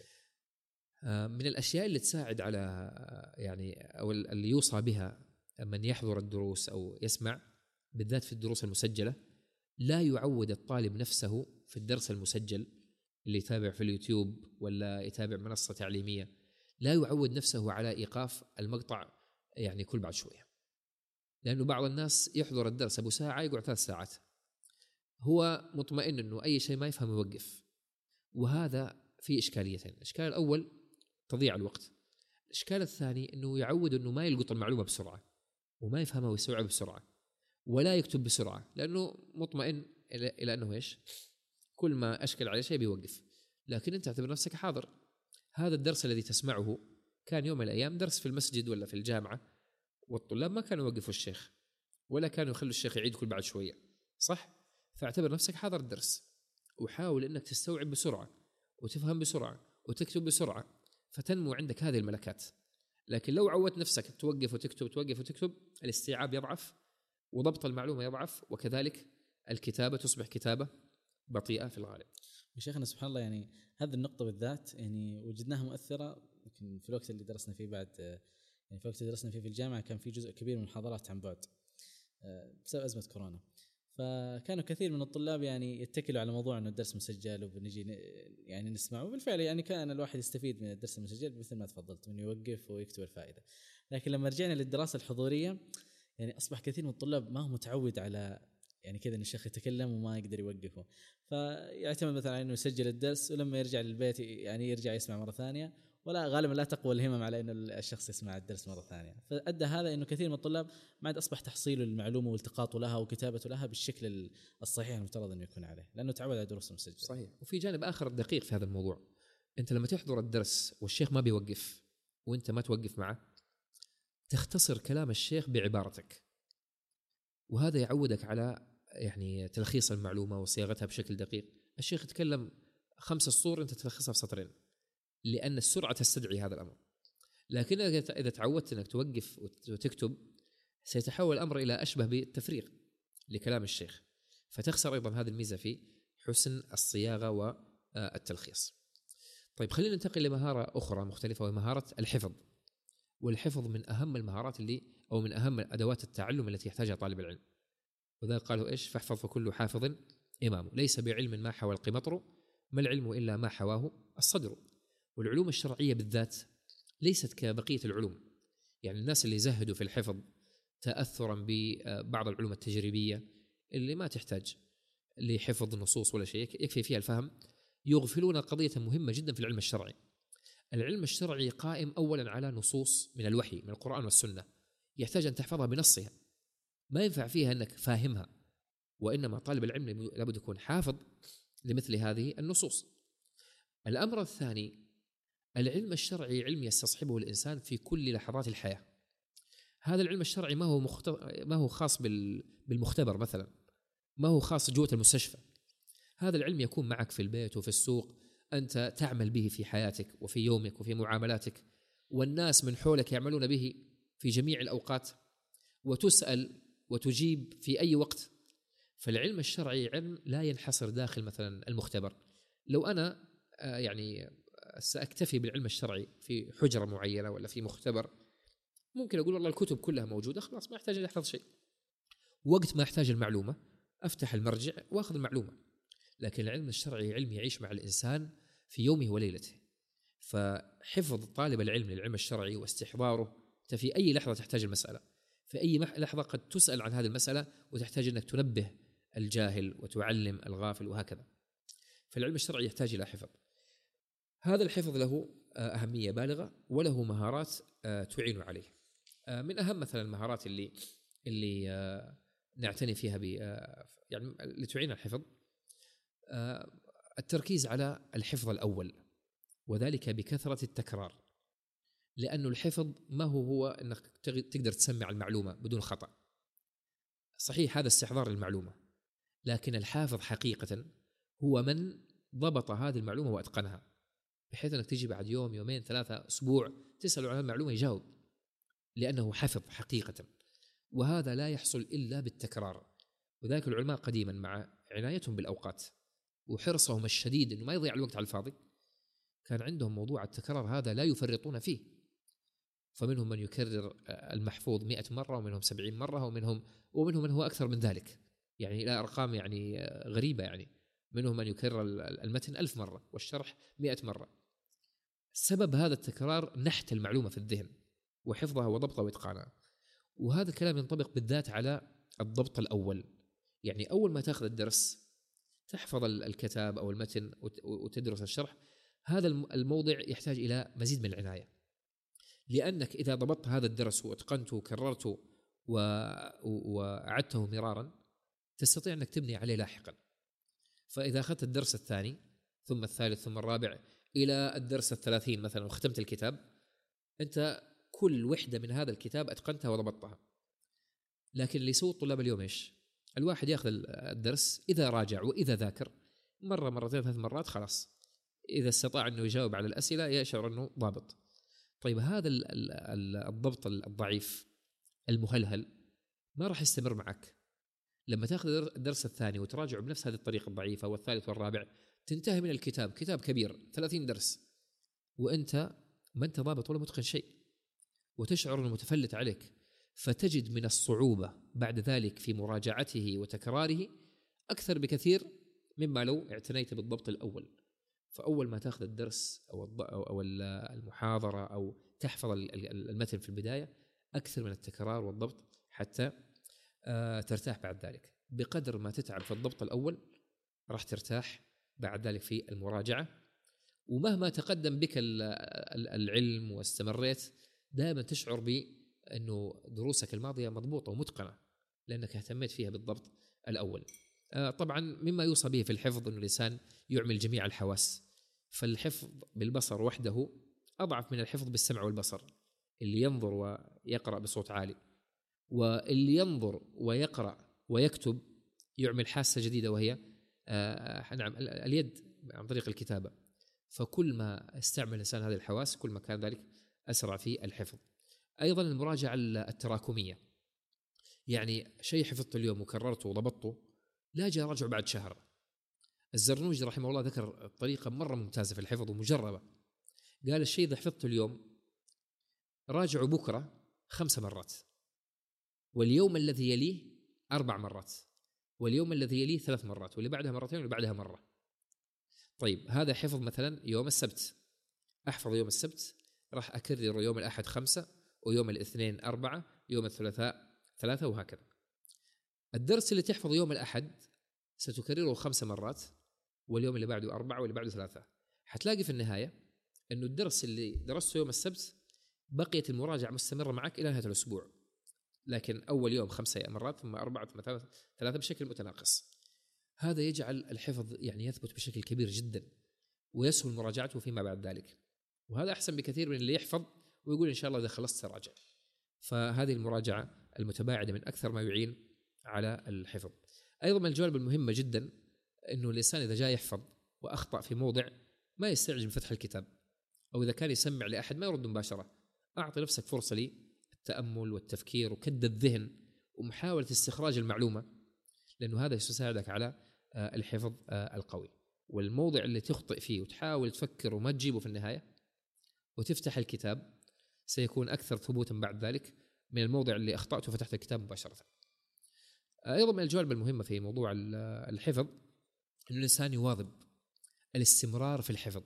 آه، من الأشياء اللي تساعد على آه، يعني أو اللي يوصى بها من يحضر الدروس أو يسمع بالذات في الدروس المسجلة لا يعود الطالب نفسه في الدرس المسجل اللي يتابع في اليوتيوب ولا يتابع منصة تعليمية. لا يعود نفسه على إيقاف المقطع يعني كل بعد شوية. لأنه بعض الناس يحضر الدرس أبو ساعة يقعد ثلاث ساعات. هو مطمئن إنه أي شيء ما يفهم يوقف. وهذا في إشكاليتين. الإشكال الأول تضييع الوقت. الإشكال الثاني إنه يعود إنه ما يلقط المعلومة بسرعة. وما يفهمها ويستوعب بسرعة. ولا يكتب بسرعة. لأنه مطمئن إلى إلى إنه إيش؟ كل ما أشكل عليه شيء بيوقف. لكن أنت اعتبر نفسك حاضر. هذا الدرس الذي تسمعه كان يوم من الأيام درس في المسجد ولا في الجامعة والطلاب ما كانوا يوقفوا الشيخ ولا كانوا يخلوا الشيخ يعيد كل بعد شوية صح؟ فاعتبر نفسك حاضر الدرس وحاول إنك تستوعب بسرعة وتفهم بسرعة وتكتب بسرعة فتنمو عندك هذه الملكات لكن لو عودت نفسك توقف وتكتب توقف وتكتب الاستيعاب يضعف وضبط المعلومة يضعف وكذلك الكتابة تصبح كتابة بطيئة في الغالب. وشيخنا سبحان الله يعني هذه النقطة بالذات يعني وجدناها مؤثرة يمكن في الوقت اللي درسنا فيه بعد يعني في الوقت اللي درسنا فيه في الجامعة كان في جزء كبير من المحاضرات عن بعد آه، بسبب أزمة كورونا. فكانوا كثير من الطلاب يعني يتكلوا على موضوع إنه الدرس مسجل وبنجي يعني نسمعه وبالفعل يعني كان الواحد يستفيد من الدرس المسجل مثل ما تفضلت إنه يوقف ويكتب الفائدة لكن لما رجعنا للدراسة الحضورية يعني أصبح كثير من الطلاب ما هو متعود على يعني كذا إن الشيخ يتكلم وما يقدر يوقفه. فيعتمد مثلا إنه يسجل الدرس ولما يرجع للبيت يعني يرجع يسمع مرة ثانية ولا غالبا لا تقوى الهمم على إنه الشخص يسمع الدرس مرة ثانية. فأدى هذا إنه كثير من الطلاب ما عاد أصبح تحصيله للمعلومه والتقاطه لها وكتابته لها بالشكل الصحيح المفترض انه يكون عليه لأنه تعود على دروس المسجل. صحيح. وفي جانب آخر دقيق في هذا الموضوع. أنت لما تحضر الدرس والشيخ ما بيوقف وأنت ما توقف معه تختصر كلام الشيخ بعبارتك. وهذا يعودك على يعني تلخيص المعلومة وصياغتها بشكل دقيق الشيخ يتكلم خمس سطور أنت تلخصها في سطرين لأن السرعه تستدعي هذا الأمر لكن إذا تعودت إنك توقف وتكتب سيتحول الأمر إلى أشبه بالتفريغ لكلام الشيخ فتخسر أيضا هذه الميزة في حسن الصياغة والتلخيص. طيب خلينا ننتقل لمهارة أخرى مختلفة وهي مهارة الحفظ. والحفظ من أهم المهارات اللي أو من أهم أدوات التعلم التي يحتاجها طالب العلم. وذلك قالوا إيش؟ فاحفظ فكل حافظ امام، ليس بعلم ما حوى القمطر ما العلم إلا ما حواه الصدر. والعلوم الشرعية بالذات ليست كبقية العلوم. يعني الناس اللي زهدوا في الحفظ تاثرا ببعض العلوم التجريبية اللي ما تحتاج لحفظ النصوص ولا شيء يكفي فيها الفهم يغفلون قضية مهمة جدا في العلم الشرعي. العلم الشرعي قائم اولا على نصوص من الوحي من القرآن والسنة يحتاج أن تحفظها بنصها ما ينفع فيها إنك فاهمها وإنما طالب العلم لابد يكون حافظ لمثل هذه النصوص. الأمر الثاني العلم الشرعي علم يستصحبه الإنسان في كل لحظات الحياة. هذا العلم الشرعي ما هو. ما هو خاص بال... بالمختبر مثلا ما هو خاص جوة المستشفى هذا العلم يكون معك في البيت وفي السوق أنت تعمل به في حياتك وفي يومك وفي معاملاتك والناس من حولك يعملون به في جميع الأوقات وتسأل وتجيب في أي وقت. فالعلم الشرعي علم لا ينحصر داخل مثلا المختبر. لو أنا آه، يعني سأكتفي بالعلم الشرعي في حجرة معينة ولا في مختبر ممكن أقول والله الكتب كلها موجودة خلاص ما احتاج أحفظ شيء. وقت ما أحتاج المعلومة أفتح المرجع وأخذ المعلومة. لكن العلم الشرعي علم يعيش مع الإنسان في يومه وليلته. فحفظ طالب العلم للعلم الشرعي واستحضاره انت في أي لحظة تحتاج المسألة. في أي لحظة قد تسأل عن هذه المسألة وتحتاج إنك تنبه الجاهل وتعلم الغافل وهكذا. فالعلم الشرعي يحتاج إلى حفظ. هذا الحفظ له أهمية بالغة وله مهارات آه، تعين عليه. آه، من أهم مثلا المهارات اللي اللي آه، نعتني فيها ب يعني اللي تعين الحفظ التركيز على الحفظ الأول وذلك بكثرة التكرار. لأنه الحفظ ما هو هو إنك تقدر تسمع المعلومة بدون خطأ. صحيح هذا استحضار المعلومة لكن الحافظ حقيقة هو من ضبط هذه المعلومة وأتقنها بحيث إنك تجي بعد يوم يومين ثلاثة أسبوع تساله عن المعلومة يجاوب لأنه حفظ حقيقة. وهذا لا يحصل إلا بالتكرار. وذلك العلماء قديما مع عنايتهم بالأوقات وحرصهم الشديد إنه ما يضيع الوقت على الفاضي. كان عندهم موضوع التكرار هذا لا يفرطون فيه. فمنهم من يكرر المحفوظ مئة مرة ومنهم سبعين مرة ومنهم ومنهم من هو أكثر من ذلك. يعني إلى أرقام يعني غريبة يعني. منهم من يكرر المتن ألف مرة والشرح مئة مرة. سبب هذا التكرار نحت المعلومة في الذهن وحفظها وضبطها وإتقانها. وهذا الكلام ينطبق بالذات على الضبط الأول. يعني أول ما تأخذ الدرس تحفظ الكتاب أو المتن وتدرس الشرح هذا الموضع يحتاج إلى مزيد من العناية. لأنك إذا ضبطت هذا الدرس وأتقنته وكررته وأعدته مرارا تستطيع أنك تبني عليه لاحقا. فإذا أخذت الدرس الثاني ثم الثالث ثم الرابع إلى الدرس الثلاثين مثلا وختمت الكتاب أنت كل وحدة من هذا الكتاب أتقنتها وضبطتها. لكن اللي يسوي الطلاب اليوم إيش؟ الواحد يأخذ الدرس إذا راجع وإذا ذاكر مرة مرتين ثلاث مرات خلاص. إذا استطاع أنه يجاوب على الأسئلة يشعر أنه ضابط. طيب هذا الضبط الضعيف المهلهل ما راح يستمر معك. لما تاخذ الدرس الثاني وتراجعه بنفس هذه الطريقة الضعيفة والثالث والرابع تنتهي من الكتاب كتاب كبير 30 درس وأنت ما أنت ضابط ولا متقن شيء وتشعر إنه متفلت عليك. فتجد من الصعوبة بعد ذلك في مراجعته وتكراره أكثر بكثير مما لو اعتنيت بالضبط الأول. فأول ما تاخذ الدرس أو أو المحاضرة أو تحفظ المتن في البداية أكثر من التكرار والضبط حتى آه، ترتاح بعد ذلك بقدر ما تتعب في الضبط الأول راح ترتاح بعد ذلك في المراجعة ومهما تقدم بك العلم واستمريت دائما تشعر بانه دروسك الماضية مضبوطة ومتقنة لأنك اهتميت فيها بالضبط الأول. آه، طبعا مما يوصى به في الحفظ إنه الإنسان يعمل جميع الحواس. فالحفظ بالبصر وحده أضعف من الحفظ بالسمع والبصر. اللي ينظر ويقرأ بصوت عالي. واللي ينظر ويقرأ ويكتب يعمل حاسة جديدة وهي آه نعم اليد عن طريق الكتابة. فكل ما استعمل الإنسان هذه الحواس كل ما كان ذلك أسرع في الحفظ. أيضا المراجعة التراكمية. يعني شيء حفظته اليوم وكررته وضبطته لا أجي اراجعه بعد شهر. الزرنوجي رحمه الله ذكر طريقة مرة ممتازة في الحفظ ومجربة. قال الشيء إذا حفظته اليوم راجعه بكرة خمس مرات. واليوم الذي يليه أربع مرات. واليوم الذي يليه ثلاث مرات. واللي بعدها مرتين واللي بعدها مرة. طيب هذا حفظ مثلا يوم السبت. أحفظ يوم السبت راح أكرر يوم الأحد خمسة ويوم الاثنين أربعة يوم الثلاثاء ثلاثة وهكذا. الدرس اللي تحفظ يوم الأحد ستكرره خمس مرات واليوم اللي بعده أربعة واللي بعده ثلاثة. حتلاقي في النهاية أنه الدرس اللي درسته يوم السبت بقيت المراجعة مستمرة معك إلى نهاية الأسبوع. لكن أول يوم خمسة مرات ثم أربعة ثم ثلاثة ثلاثة بشكل متناقص. هذا يجعل الحفظ يعني يثبت بشكل كبير جدا ويسهل مراجعته فيما بعد ذلك. وهذا أحسن بكثير من اللي يحفظ ويقول إن شاء الله إذا خلصت راجع فهذه المراجعة المتباعدة من أكثر ما يعين على الحفظ. أيضا من الجوانب المهمة جدا أنه الإنسان إذا جاء يحفظ وأخطأ في موضع ما يستعجل من فتح الكتاب أو إذا كان يسمع لأحد ما يرد مباشرة. أعطي نفسك فرصة للتأمل والتفكير وكد الذهن ومحاولة استخراج المعلومة لأنه هذا سيساعدك على آه، الحفظ آه، القوي. والموضع اللي تخطئ فيه وتحاول تفكر وما تجيبه في النهاية وتفتح الكتاب سيكون أكثر ثبوتا بعد ذلك من الموضع اللي أخطأته وفتحت الكتاب مباشرة. أيضا من الجوانب المهمة في موضوع الحفظ أن الإنسان يواظب الاستمرار في الحفظ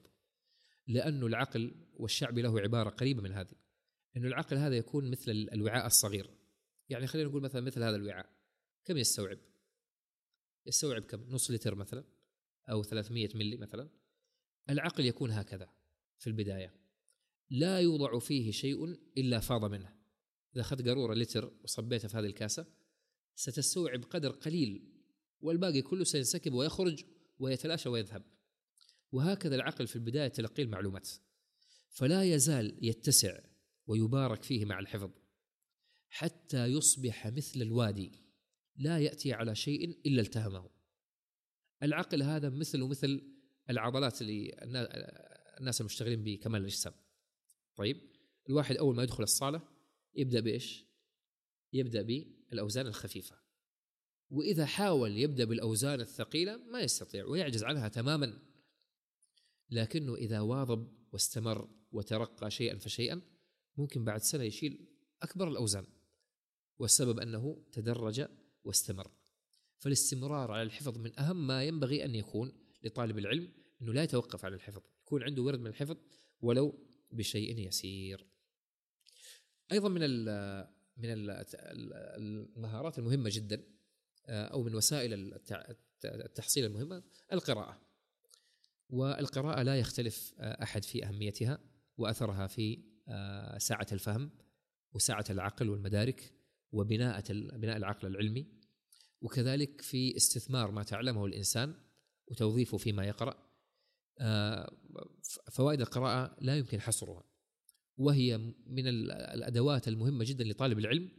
لأنه العقل والشعب له عبارة قريبة من هذه أنه العقل هذا يكون مثل الوعاء الصغير. يعني خلينا نقول مثلا مثل هذا الوعاء كم يستوعب؟ يستوعب كم؟ نص لتر مثلا أو 300 ملي مثلا. العقل يكون هكذا في البداية. لا يوضع فيه شيء إلا فاض منه. إذا أخذت قارورة لتر وصبيتها في هذه الكاسة ستستوعب قدر قليل والباقي كله سينسكب ويخرج ويتلاشى ويذهب. وهكذا العقل في البداية تلقي المعلومات. فلا يزال يتسع ويبارك فيه مع الحفظ. حتى يصبح مثل الوادي لا يأتي على شيء إلا التهمه. العقل هذا مثل مثل العضلات اللي الناس المشتغلين بكمال الأجسام. طيب الواحد أول ما يدخل الصالة يبدأ بإيش؟ يبدأ بالاوزان الخفيفة. وإذا حاول يبدأ بالأوزان الثقيلة ما يستطيع ويعجز عنها تماما. لكنه إذا واظب واستمر وترقى شيئا فشيئا ممكن بعد سنة يشيل أكبر الأوزان. والسبب أنه تدرج واستمر. فالاستمرار على الحفظ من أهم ما ينبغي أن يكون لطالب العلم إنه لا يتوقف على الحفظ. يكون عنده ورد من الحفظ ولو بشيء يسير. أيضا من من المهارات المهمة جدا آه، أو من وسائل التحصيل المهمة القراءة. والقراءة لا يختلف آه، أحد في أهميتها وأثرها في آه، سعه الفهم وسعه العقل والمدارك وبناء بناء العقل العلمي. وكذلك في استثمار ما تعلمه الإنسان وتوظيفه فيما يقرأ. فوائد القراءة لا يمكن حصرها. وهي من الأدوات المهمة جدا لطالب العلم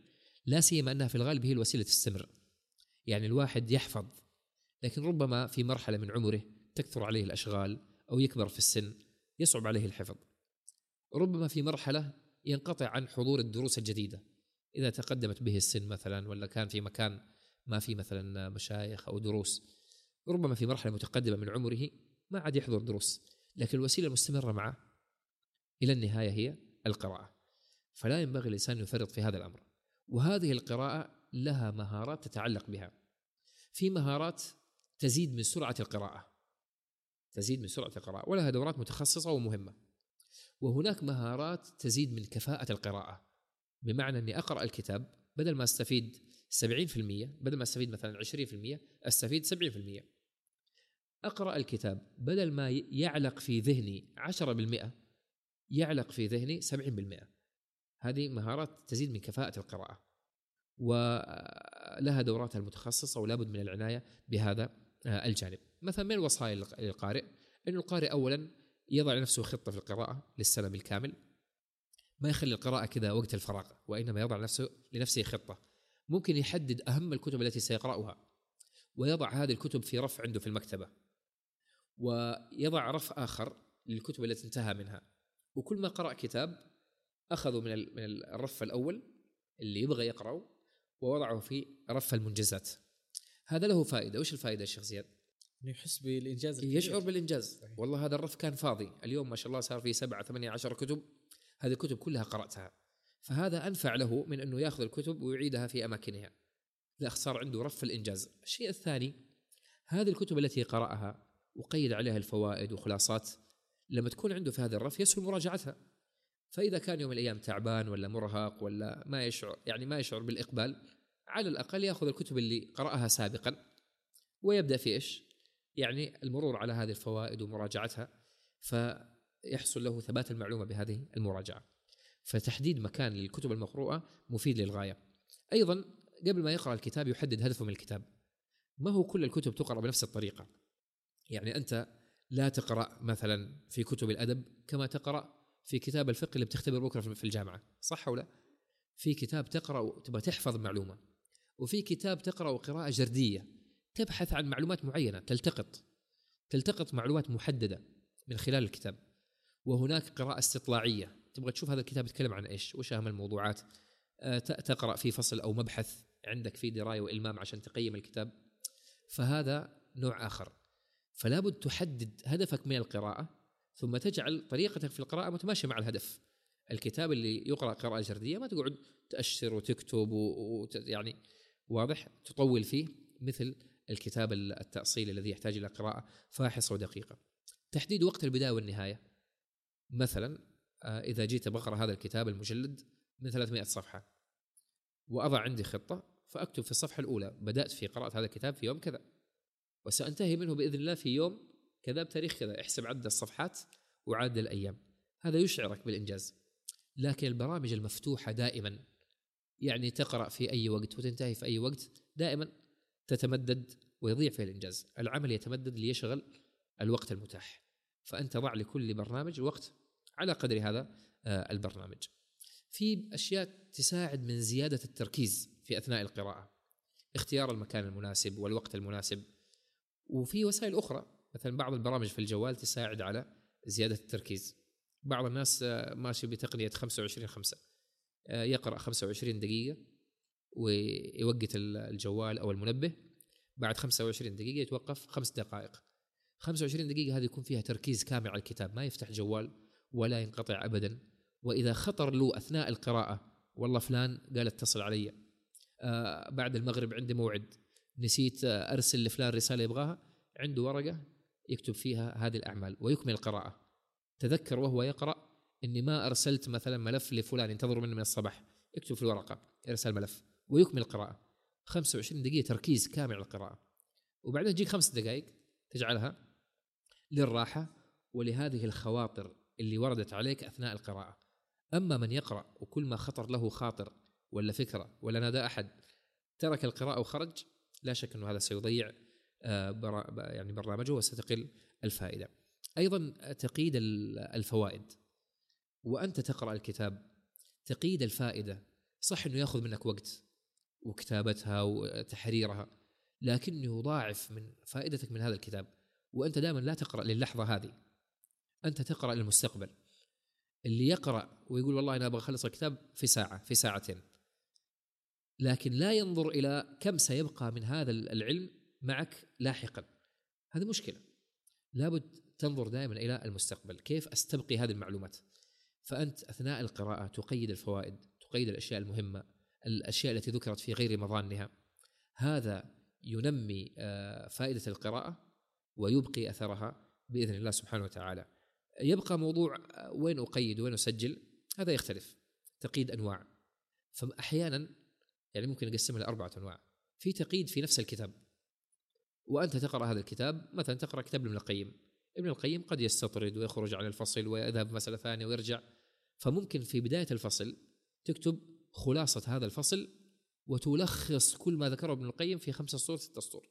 لا سيما أنها في الغالب هي الوسيلة تستمر يعني الواحد يحفظ لكن ربما في مرحلة من عمره تكثر عليه الأشغال أو يكبر في السن يصعب عليه الحفظ. ربما في مرحلة ينقطع عن حضور الدروس الجديدة. إذا تقدمت به السن مثلا ولا كان في مكان ما في مثلا مشايخ أو دروس ربما في مرحلة متقدمة من عمره ما عاد يحضر دروس. لكن الوسيلة المستمرة معه إلى النهاية هي القراءة. فلا ينبغي الإنسان أن يفرط في هذا الأمر. وهذه القراءة لها مهارات تتعلق بها. في مهارات تزيد من سرعة القراءة. تزيد من سرعة القراءة. ولها دورات متخصصة ومهمة. وهناك مهارات تزيد من كفاءة القراءة. بمعنى أني أقرأ الكتاب بدل ما أستفيد 70% بدل ما أستفيد مثلا 20% أستفيد 70% أقرأ الكتاب بدل ما يعلق في ذهني 10% يعلق في ذهني 70% هذه مهارات تزيد من كفاءة القراءة. ولها دوراتها المتخصصة ولا بد من العناية بهذا الجانب. مثلا من الوصايا للقارئ؟ أن القارئ أولا يضع لنفسه خطة في القراءة للسنة بالكامل ما يخلي القراءة كذا وقت الفراغ وإنما يضع نفسه لنفسه خطة. ممكن يحدد أهم الكتب التي سيقرأها ويضع هذه الكتب في رف عنده في المكتبة. ويضع رف آخر للكتب التي انتهى منها. وكل ما قرأ كتاب أخذوا من من الرف الأول اللي يبغى يقرأه ووضعه في رف المنجزات. هذا له فائدة. وش الفائدة يا شيخ زياد؟ إنه يحس بالإنجاز الكبير. يشعر بالإنجاز. صحيح. والله هذا الرف كان فاضي. اليوم ما شاء الله صار فيه سبعة ثمانية عشر كتب. هذه الكتب كلها قرأتها. فهذا أنفع له من أنه يأخذ الكتب ويعيدها في أماكنها. لا صار عنده رف الإنجاز. الشيء الثاني هذه الكتب التي قرأها وقيد عليها الفوائد وخلاصات لما تكون عنده في هذا الرف يسهل مراجعتها فإذا كان يوم من الأيام تعبان ولا مرهق ولا ما يشعر يعني ما يشعر بالإقبال على الأقل يأخذ الكتب اللي قرأها سابقا ويبدأ في إيش؟ يعني المرور على هذه الفوائد ومراجعتها فيحصل له ثبات المعلومة بهذه المراجعة. فتحديد مكان للكتب المقروءة مفيد للغاية. أيضا قبل ما يقرأ الكتاب يحدد هدفه من الكتاب. ما هو كل الكتب تقرأ بنفس الطريقة. يعني أنت لا تقرأ مثلا في كتب الأدب كما تقرأ في كتاب الفقه اللي بتختبر بكرة في الجامعة صح ولا في كتاب تقرأ تبغى تحفظ معلومة وفي كتاب تقرأ قراءة جردية تبحث عن معلومات معينة تلتقط تلتقط معلومات محددة من خلال الكتاب وهناك قراءة استطلاعية تبغى تشوف هذا الكتاب يتكلم عن إيش وش أهم الموضوعات آه، تقرأ في فصل أو مبحث عندك في دراية وإلمام عشان تقيم الكتاب فهذا نوع آخر. فلا بد تحدد هدفك من القراءة ثم تجعل طريقتك في القراءة متماشية مع الهدف. الكتاب اللي يقرأ قراءة جردية ما تقعد تأشر وتكتب ويعني واضح تطول فيه مثل الكتاب التأصيلي الذي يحتاج إلى قراءة فاحصة ودقيقة. تحديد وقت البداية والنهاية. مثلا آه، إذا جيت بقرأ هذا الكتاب المجلد من 300 صفحة وأضع عندي خطة فأكتب في الصفحة الأولى بدأت في قراءة هذا الكتاب في يوم كذا. وسأنتهي منه بإذن الله في يوم كذا بتاريخ كذا احسب عدد الصفحات وعدد الأيام. هذا يشعرك بالإنجاز. لكن البرامج المفتوحة دائما يعني تقرأ في أي وقت وتنتهي في أي وقت دائما تتمدد ويضيع فيها الإنجاز. العمل يتمدد ليشغل الوقت المتاح. فأنت ضع لكل برنامج وقت على قدر هذا آه، البرنامج. في أشياء تساعد من زيادة التركيز في أثناء القراءة. اختيار المكان المناسب والوقت المناسب. وفي وسائل أخرى. مثلا بعض البرامج في الجوال تساعد على زيادة التركيز. بعض الناس آه، ماشي بتقنية 25 5 آه، يقرأ 25 دقيقة ويوقت الجوال أو المنبه. بعد 25 دقيقة يتوقف خمس دقائق. 25 دقيقة هذه يكون فيها تركيز كامل على الكتاب. ما يفتح جوال ولا ينقطع ابدا. وإذا خطر له أثناء القراءة والله فلان قال اتصل علي. آه بعد المغرب عندي موعد. نسيت أرسل لفلان رسالة يبغاها. عنده ورقة يكتب فيها هذه الأعمال ويكمل القراءة. تذكر وهو يقرأ إني ما أرسلت مثلا ملف لفلان ينتظر مني من الصباح. يكتب في الورقة ارسل ملف ويكمل القراءة. 25 دقيقة تركيز كامل على القراءة. وبعدين تجيك خمس دقائق تجعلها للراحة ولهذه الخواطر اللي وردت عليك أثناء القراءة. أما من يقرأ وكل ما خطر له خاطر ولا فكرة ولا نادى أحد ترك القراءة وخرج لا شك أنه هذا سيضيع آه، يعني برنامجه وستقل الفائدة. أيضا تقييد الفوائد. وأنت تقرأ الكتاب تقييد الفائدة صح إنه يأخذ منك وقت وكتابتها وتحريرها لكنه يضاعف من فائدتك من هذا الكتاب. وأنت دائما لا تقرأ للحظة هذه. أنت تقرأ للمستقبل. اللي يقرأ ويقول والله أنا أبغى أخلص الكتاب في ساعة في ساعتين. لكن لا ينظر إلى كم سيبقى من هذا العلم معك لاحقا. هذه مشكلة. لابد تنظر دائما إلى المستقبل. كيف أستبقي هذه المعلومات؟ فأنت أثناء القراءة تقيد الفوائد تقيد الأشياء المهمة الأشياء التي ذكرت في غير مظانها. هذا ينمي آه، فائدة القراءة ويبقي أثرها بإذن الله سبحانه وتعالى. يبقى موضوع آه، وين أقيد وين أسجل؟ هذا يختلف. تقييد أنواع. فاحيانا يعني ممكن نقسمها لأربعة أنواع. في تقييد في نفس الكتاب. وأنت تقرأ هذا الكتاب مثلا تقرأ كتاب ابن القيم. ابن القيم قد يستطرد ويخرج عن الفصل ويذهب مسألة ثانية ويرجع. فممكن في بداية الفصل تكتب خلاصة هذا الفصل وتلخص كل ما ذكره ابن القيم في خمسة سطور ستة سطور.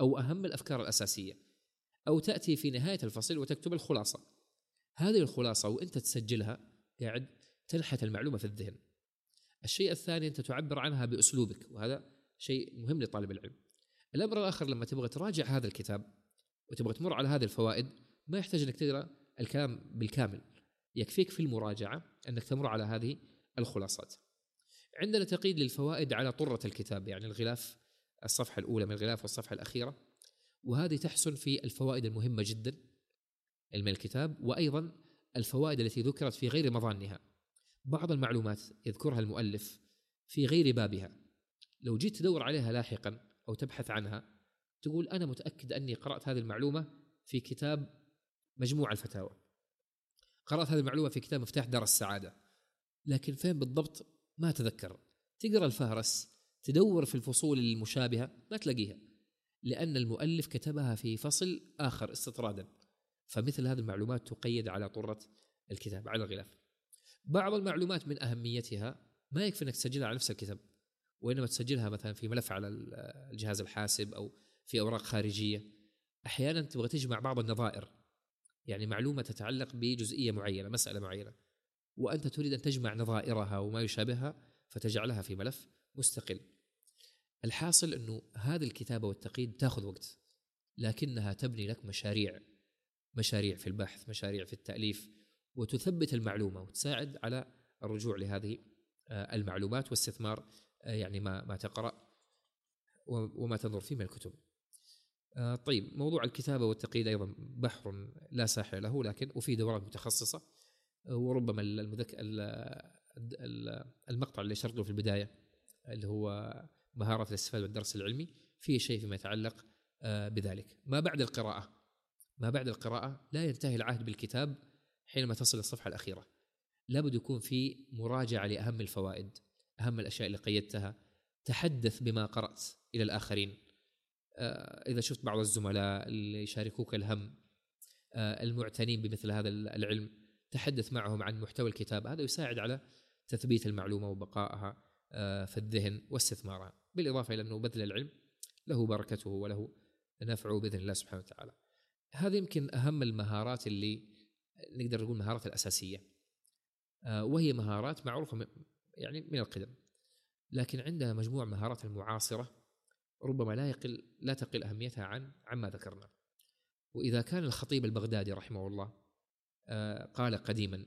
أو أهم الأفكار الأساسية. أو تأتي في نهاية الفصل وتكتب الخلاصة. هذه الخلاصة وأنت تسجلها قاعد تنحت المعلومة في الذهن. الشيء الثاني أنت تعبر عنها بأسلوبك وهذا شيء مهم لطالب العلم. الأمر الآخر لما تبغى تراجع هذا الكتاب وتبغى تمر على هذه الفوائد ما يحتاج أنك تقرأ الكلام بالكامل. يكفيك في المراجعة أنك تمر على هذه الخلاصات. عندنا تقييد للفوائد على طرة الكتاب يعني الغلاف الصفحة الأولى من الغلاف والصفحة الأخيرة. وهذه تحسن في الفوائد المهمة جدا من الكتاب وأيضا الفوائد التي ذكرت في غير مظانها. بعض المعلومات يذكرها المؤلف في غير بابها. لو جيت تدور عليها لاحقا أو تبحث عنها تقول أنا متأكد أني قرأت هذه المعلومة في كتاب مجموع الفتاوى. قرأت هذه المعلومة في كتاب مفتاح دار السعادة. لكن فين بالضبط؟ ما تذكر. تقرأ الفهرس تدور في الفصول المشابهة ما تلاقيها. لأن المؤلف كتبها في فصل آخر استطرادا. فمثل هذه المعلومات تقيد على طرة الكتاب على الغلاف. بعض المعلومات من أهميتها ما يكفي أنك تسجلها على نفس الكتاب وإنما تسجلها مثلا في ملف على الجهاز الحاسب أو في أوراق خارجية. أحيانا تبغى تجمع بعض النظائر يعني معلومة تتعلق بجزئية معينة مسألة معينة وأنت تريد أن تجمع نظائرها وما يشابهها فتجعلها في ملف مستقل. الحاصل أنه هذه الكتابة والتقييد تأخذ وقت لكنها تبني لك مشاريع مشاريع في البحث مشاريع في التأليف وتثبت المعلومة وتساعد على الرجوع لهذه آه، المعلومات واستثمار آه، يعني ما ما تقرأ وما تنظر فيه من الكتب. آه، طيب موضوع الكتابة والتقييد أيضا بحر لا ساحل له لكن وفي دورات متخصصة. وربما المذك... المقطع اللي شرقه في البداية اللي هو مهارة الإستفادة والدرس العلمي فيه شيء فيما يتعلق بذلك. ما بعد القراءة؟ ما بعد القراءة لا ينتهي العهد بالكتاب حينما تصل الصفحة الأخيرة. لابد يكون في مراجعة لأهم الفوائد أهم الأشياء اللي قيدتها تحدث بما قرأت إلى الآخرين. آه، إذا شفت بعض الزملاء اللي يشاركوك الهم آه، المعتنين بمثل هذا العلم تحدث معهم عن محتوى الكتاب هذا يساعد على تثبيت المعلومة وبقائها في الذهن واستثمارها. بالإضافة إلى أنه بذل العلم له بركته وله نفعه بإذن الله سبحانه وتعالى. هذه يمكن أهم المهارات اللي نقدر نقول المهارات الأساسية. آه، وهي مهارات معروفة يعني من القدم. لكن عندها مجموعة مهارات المعاصرة ربما لا يقل لا تقل أهميتها عن عما ذكرنا. وإذا كان الخطيب البغدادي رحمه الله آه، قال قديما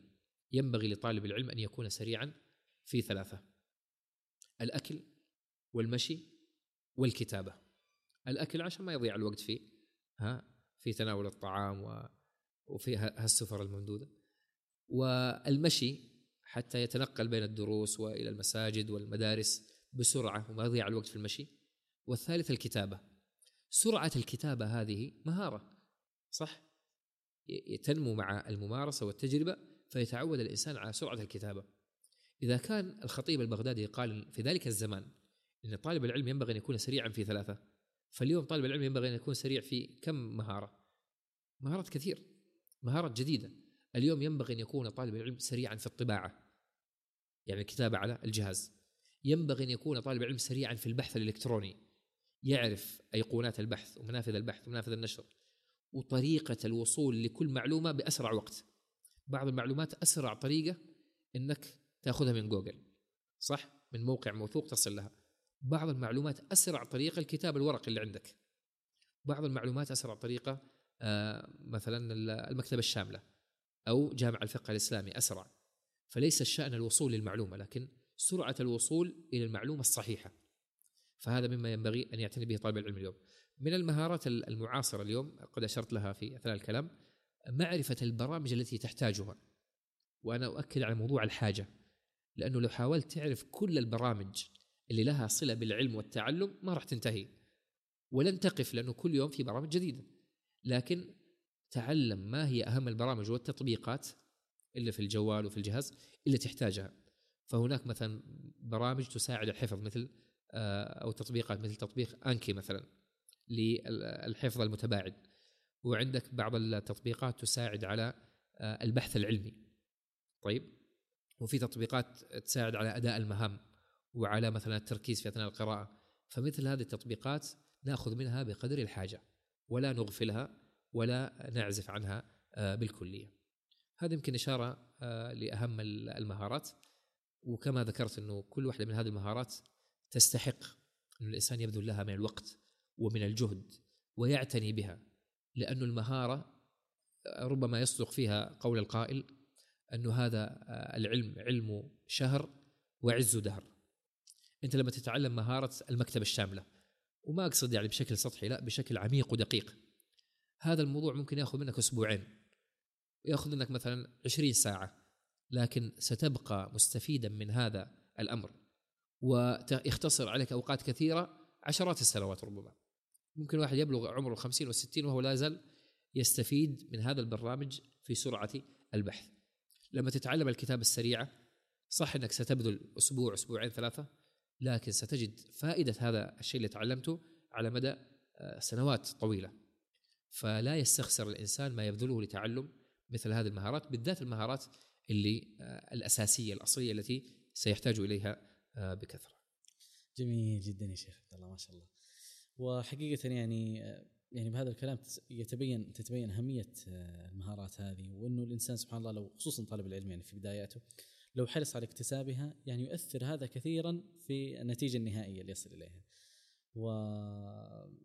ينبغي لطالب العلم أن يكون سريعا في ثلاثة الأكل والمشي والكتابة. الأكل عشان ما يضيع الوقت فيه ها في تناول الطعام وفي هالسفر الممدودة. والمشي حتى يتنقل بين الدروس وإلى المساجد والمدارس بسرعة وما يضيع الوقت في المشي. والثالث الكتابة. سرعة الكتابة هذه مهارة صح؟ تنمو مع الممارسة والتجربة فيتعود الإنسان على سرعة الكتابة. إذا كان الخطيب البغدادي قال في ذلك الزمان إن طالب العلم ينبغي أن يكون سريعا في ثلاثة فاليوم طالب العلم ينبغي أن يكون سريع في كم مهارة؟ مهارات كثير. مهارات جديدة. اليوم ينبغي أن يكون طالب العلم سريعا في الطباعة يعني الكتابة على الجهاز. ينبغي أن يكون طالب العلم سريعا في البحث الإلكتروني يعرف أيقونات البحث ومنافذ البحث ومنافذ النشر وطريقة الوصول لكل معلومة بأسرع وقت. بعض المعلومات أسرع طريقة إنك تأخذها من جوجل صح؟ من موقع موثوق تصل لها. بعض المعلومات أسرع طريقة الكتاب الورقي اللي عندك. بعض المعلومات أسرع طريقة آه مثلا المكتبة الشاملة أو جامع الفقه الإسلامي أسرع. فليس الشأن الوصول للمعلومة لكن سرعة الوصول إلى المعلومة الصحيحة. فهذا مما ينبغي أن يعتني به طالب العلم اليوم. من المهارات المعاصرة اليوم قد أشرت لها في أثناء الكلام معرفة البرامج التي تحتاجها. وأنا أؤكد على موضوع الحاجة لأنه لو حاولت تعرف كل البرامج اللي لها صلة بالعلم والتعلم ما راح تنتهي. ولن تقف لأنه كل يوم في برامج جديدة. لكن تعلم ما هي أهم البرامج والتطبيقات اللي في الجوال وفي الجهاز اللي تحتاجها. فهناك مثلا برامج تساعد الحفظ مثل آه، أو تطبيقات مثل تطبيق أنكي مثلا للحفظ المتباعد. وعندك بعض التطبيقات تساعد على آه، البحث العلمي. طيب؟ وفي تطبيقات تساعد على أداء المهام وعلى مثلا التركيز في أثناء القراءة. فمثل هذه التطبيقات نأخذ منها بقدر الحاجة. ولا نغفلها ولا نعزف عنها آه، بالكلية. هذه يمكن إشارة آه، لأهم المهارات. وكما ذكرت إنه كل واحدة من هذه المهارات تستحق أن الإنسان يبذل لها من الوقت ومن الجهد ويعتني بها. لأن المهارة ربما يصدق فيها قول القائل أن هذا العلم علم شهر وعز دهر. أنت لما تتعلم مهارة المكتبة الشاملة وما أقصد يعني بشكل سطحي لا بشكل عميق ودقيق. هذا الموضوع ممكن يأخذ منك أسبوعين. يأخذ منك مثلا عشرين ساعة لكن ستبقى مستفيدا من هذا الأمر. ويختصر عليك أوقات كثيرة عشرات السنوات ربما. ممكن واحد يبلغ عمره الخمسين والستين وهو لا زال يستفيد من هذا البرنامج في سرعة البحث. لما تتعلم الكتابة السريعة صح إنك ستبذل أسبوع أسبوعين ثلاثة. لكن ستجد فائدة هذا الشيء اللي تعلمته على مدى آه، سنوات طويلة فلا يستخسر الإنسان ما يبذله لتعلم مثل هذه المهارات بالذات المهارات اللي آه، الأساسية الأصلية التي سيحتاج إليها آه، بكثرة. جميل جدا يا شيخ عبد الله ما شاء الله. وحقيقة يعني يعني بهذا الكلام يتبين تتبين آه، المهارات هذه وأنه الإنسان سبحان الله لو خصوصا طالب العلم يعني في بداياته لو حرص على اكتسابها يعني يؤثر هذا كثيرا في النتيجة النهائية اللي يصل إليها. و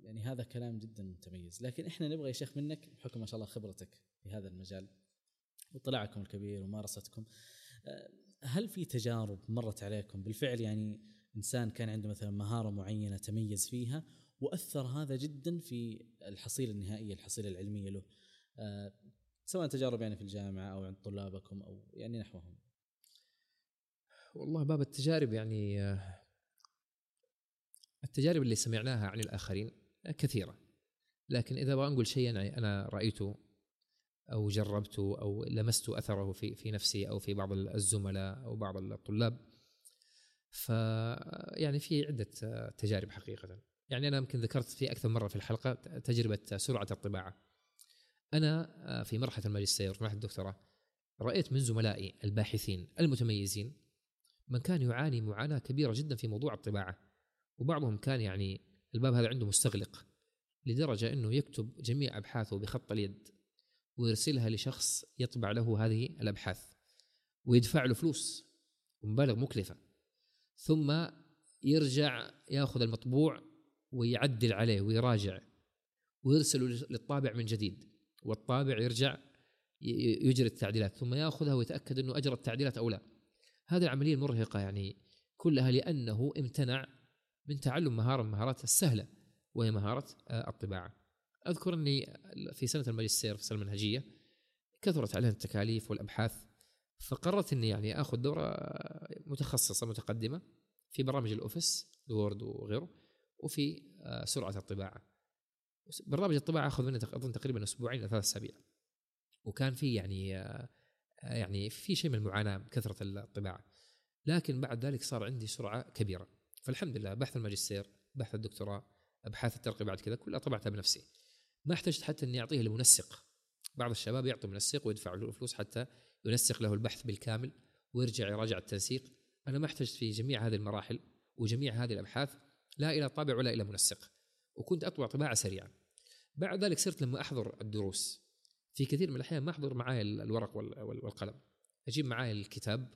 يعني هذا كلام جدا متميز، لكن إحنا نبغى يا شيخ منك بحكم ما شاء الله خبرتك في هذا المجال واطلاعكم الكبير وممارستكم هل في تجارب مرت عليكم؟ بالفعل يعني إنسان كان عنده مثلا مهارة معينة تميز فيها وأثر هذا جدا في الحصيلة النهائية الحصيلة العلمية له. آه سواء تجارب يعني في الجامعة أو عند طلابكم أو يعني نحوهم. والله باب التجارب يعني آه، التجارب اللي سمعناها عن الآخرين كثيرة. لكن إذا أبغى نقول شيء أنا رأيته أو جربته أو لمست أثره في في نفسي أو في بعض الزملاء أو بعض الطلاب ف يعني في عدة تجارب حقيقة. يعني أنا يمكن ذكرت في أكثر مرة في الحلقة تجربة سرعة الطباعة. أنا في مرحلة الماجستير في مرحله الدكتوراه رأيت من زملائي الباحثين المتميزين من كان يعاني معاناة كبيرة جدا في موضوع الطباعة وبعضهم كان يعني الباب هذا عنده مستغلق لدرجة إنه يكتب جميع أبحاثه بخط اليد ويرسلها لشخص يطبع له هذه الأبحاث ويدفع له فلوس ومبالغ مكلفة ثم يرجع يأخذ المطبوع ويعدل عليه ويراجع ويرسله للطابع من جديد والطابع يرجع يجري التعديلات ثم يأخذها ويتأكد إنه أجرى التعديلات أو لا. هذه العملية المرهقة يعني كلها لأنه امتنع من تعلم مهارة من المهارات السهلة وهي مهارة آه، الطباعة. أذكر أني في سنة الماجستير في السنة المنهجية كثرت علينا التكاليف والأبحاث فقررت إني يعني آخذ دورة متخصصة متقدمة في برامج ال Office ال Word وغيره وفي آه، سرعة الطباعة. برنامج الطباعة أخذ مني أظن تقريبا أسبوعين إلى ثلاث أسابيع. وكان في يعني آه، يعني في شيء من المعاناة بكثره الطباعة. لكن بعد ذلك صار عندي سرعة كبيرة. فالحمد لله بحث الماجستير، بحث الدكتوراه، أبحاث الترقي بعد كذا كلها طبعتها بنفسي. ما احتجت حتى إني أعطيه لمنسق. بعض الشباب يعطوا منسق ويدفع له فلوس حتى ينسق له البحث بالكامل ويرجع يراجع التنسيق. أنا ما احتجت في جميع هذه المراحل وجميع هذه الأبحاث لا إلى طابع ولا إلى منسق. وكنت أطبع طباعة سريعه. بعد ذلك صرت لما أحضر الدروس في كثير من الأحيان ما أحضر معي الورق والقلم. أجيب معي الكتاب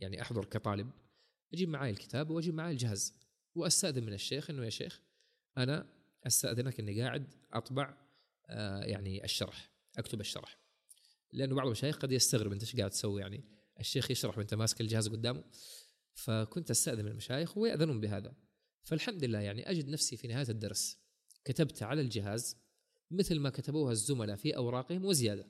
يعني أحضر كطالب أجيب معي الكتاب وأجيب معي الجهاز وأستأذن من الشيخ إنه يا شيخ أنا أستأذنك إني قاعد أطبع آه يعني الشرح أكتب الشرح. لأنه بعض المشايخ قد يستغرب أنت إيش قاعد تسوي يعني الشيخ يشرح وأنت ماسك الجهاز قدامه. فكنت أستأذن من المشايخ ويأذنون بهذا. فالحمد لله يعني أجد نفسي في نهاية الدرس. كتبت على الجهاز مثل ما كتبوها الزملاء في أوراقهم وزيادة.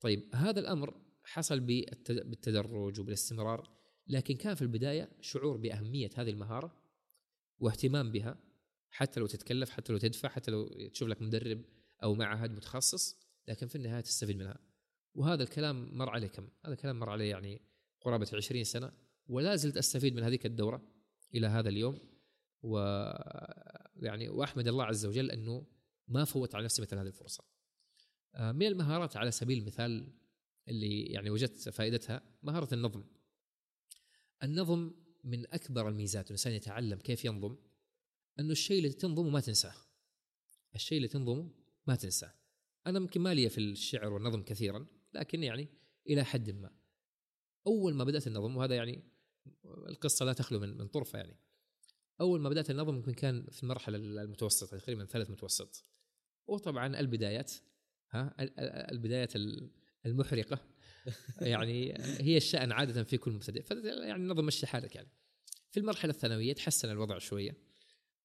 طيب هذا الأمر حصل بالتدرج وبالاستمرار لكن كان في البداية شعور بأهمية هذه المهارة واهتمام بها حتى لو تتكلف حتى لو تدفع حتى لو تشوف لك مدرب أو معهد متخصص لكن في النهاية تستفيد منها. وهذا الكلام مر عليه كم؟ هذا الكلام مر عليه يعني قرابة 20 سنة ولا زلت أستفيد من هذيك الدورة إلى هذا اليوم و يعني وأحمد الله عز وجل أنه ما فوت على نفسي مثل هذه الفرصة. آه، من المهارات على سبيل المثال اللي يعني وجدت فائدتها مهارة النظم. النظم من أكبر الميزات الإنسان يتعلم كيف ينظم انه الشيء اللي تنظمه ما تنساه. الشيء اللي تنظمه ما تنساه. أنا يمكن ما لي في الشعر والنظم كثيرا لكن يعني إلى حد ما. أول ما بدأت النظم وهذا يعني القصة لا تخلو من من طرفة يعني. أول ما بدأت النظم يمكن كان في المرحلة المتوسطة تقريبا ثالث متوسط. وطبعا البدايات ها البدايات المحرقة. يعني هي الشأن عادة في كل مبتدئ. يعني نظم مشي حالك يعني. في المرحلة الثانوية تحسن الوضع شوية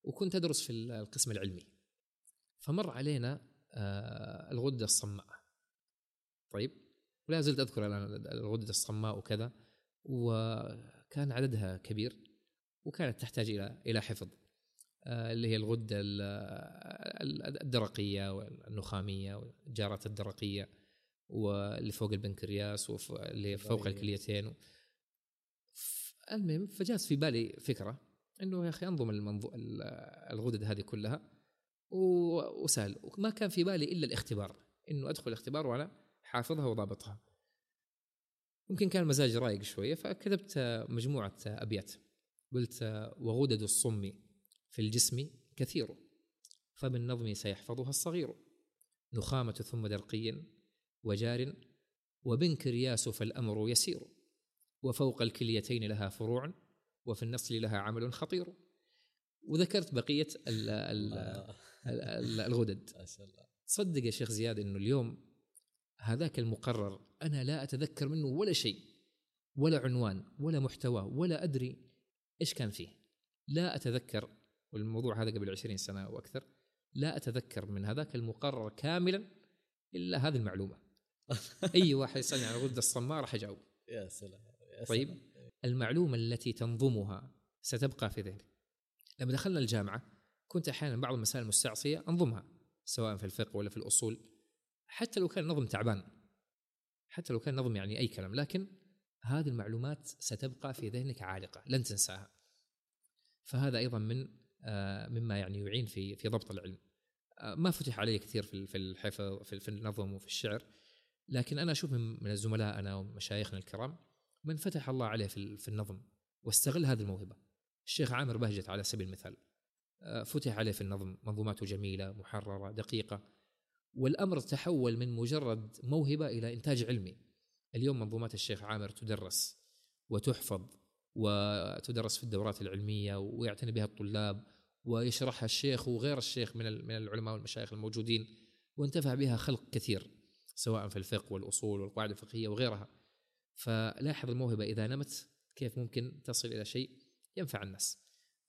وكنت أدرس في القسم العلمي. فمر علينا آه، الغدة الصماء. طيب ولا زلت أذكر الآن الغدة الصماء وكذا وكان عددها كبير وكانت تحتاج إلى إلى حفظ. اللي هي الغدة الدرقية والنخامية والجارات الدرقية واللي فوق البنكرياس واللي فوق الكليتين. المهم فجاءت في بالي فكرة إنه يا أخي أنظم المنظو... الغدد هذه كلها وسهل وما كان في بالي إلا الاختبار إنه أدخل الاختبار وأنا حافظها وضابطها. ممكن كان المزاج رايق شوية فكتبت مجموعة أبيات. قلت وغدد الصم في الجسم كثير فبالنظم سيحفظها الصغير نخامة ثم درقي وجار وبنكرياس فالأمر يسير وفوق الكليتين لها فروع وفي النصل لها عمل خطير. وذكرت بقية ال ال الغدد. صدق يا شيخ زياد أنه اليوم هذاك المقرر أنا لا أتذكر منه ولا شيء ولا عنوان ولا محتوى ولا أدري إيش كان فيه. لا أتذكر والموضوع هذا قبل 20 سنة وأكثر لا أتذكر من هذاك المقرر كاملا إلا هذه المعلومة. أي واحد يسألني عن الغده الصماء راح أجاوب. يا سلام يا طيب سلام. المعلومة التي تنظمها ستبقى في ذهنك لما دخلنا الجامعة كنت أحيانا بعض المسائل المستعصية أنظمها سواء في الفقه ولا في الأصول. حتى لو كان النظم تعبان حتى لو كان نظم يعني أي كلام لكن هذه المعلومات ستبقى في ذهنك عالقة لن تنساها. فهذا أيضا من مما يعني يعين في في ضبط العلم. آه، ما فتح علي كثير في الحفظ في النظم وفي الشعر لكن أنا أشوف من زملائنا ومشايخنا الكرام من فتح الله عليه في في النظم واستغل هذه الموهبة. الشيخ عامر بهجت على سبيل المثال آه، فتح عليه في النظم منظوماته جميلة محررة دقيقة والأمر تحول من مجرد موهبة إلى إنتاج علمي. اليوم منظومات الشيخ عامر تدرس وتحفظ وتدرس في الدورات العلمية ويعتني بها الطلاب ويشرحها الشيخ وغير الشيخ من من العلماء والمشايخ الموجودين وانتفع بها خلق كثير سواء في الفقه والأصول والقواعد الفقهية وغيرها. فلاحظ الموهبة إذا نمت كيف ممكن تصل إلى شيء ينفع الناس.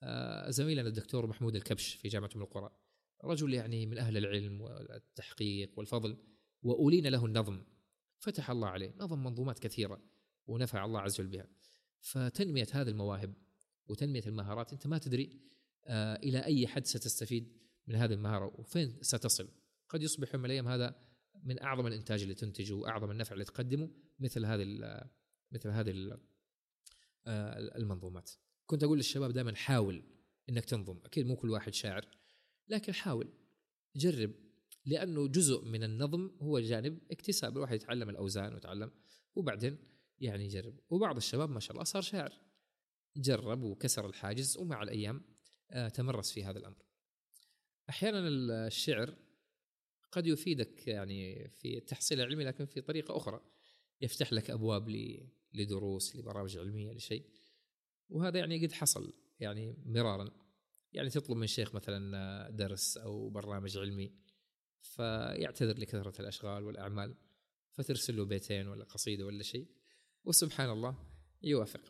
آه، زميلنا الدكتور محمود الكبش في جامعة أم القرى رجل يعني من أهل العلم والتحقيق والفضل وأولين له النظم. فتح الله عليه نظم منظومات كثيرة ونفع الله عز وجل بها. فتنمية هذه المواهب وتنمية المهارات أنت ما تدري آه إلى أي حد ستستفيد من هذه المهارة وفين ستصل. قد يصبح يوم من الأيام هذا من أعظم الإنتاج اللي تنتجه وأعظم النفع اللي تقدمه مثل هذه مثل هذه آه، المنظومات. كنت أقول للشباب دائما حاول أنك تنظم. أكيد مو كل واحد شاعر لكن حاول جرب لأنه جزء من النظم هو جانب اكتساب. الواحد يتعلم الأوزان ويتعلم وبعدين يعني يجرب. وبعض الشباب ما شاء الله صار شاعر. جرب وكسر الحاجز ومع الأيام آه، تمرس في هذا الأمر. أحيانا الشعر قد يفيدك يعني في التحصيل العلمي لكن في طريقة أخرى. يفتح لك أبواب لدروس لبرامج علمية لشيء. وهذا يعني قد حصل يعني مرارا. يعني تطلب من شيخ مثلا درس أو برنامج علمي فيعتذر لكثرة الأشغال والأعمال فترسل له بيتين ولا قصيدة ولا شيء. وسبحان الله يوافق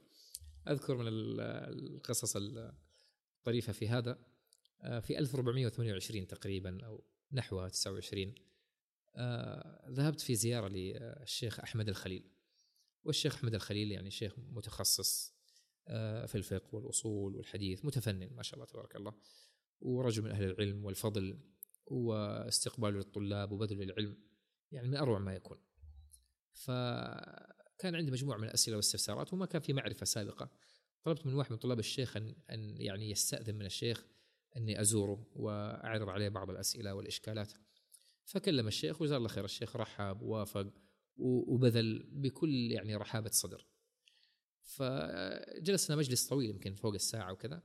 أذكر من القصص الطريفة في هذا آه، في 1428 تقريبا أو نحوها 29 آه، ذهبت في زيارة للشيخ أحمد الخليل والشيخ أحمد الخليل يعني شيخ متخصص آه، في الفقه والأصول والحديث متفنن ما شاء الله تبارك الله ورجل من أهل العلم والفضل واستقباله للطلاب وبذل العلم يعني من أروع ما يكون. فكان عندي مجموعة من الأسئلة والاستفسارات وما كان في معرفة سابقة. طلبت من واحد من طلاب الشيخ ان أن يعني يستأذن من الشيخ أني أزوره وأعرض عليه بعض الأسئلة والإشكالات. فكلم الشيخ وجزاه الله خير الشيخ رحب ووافق وبذل بكل يعني رحابة صدر. فجلسنا مجلس طويل يمكن فوق الساعة وكذا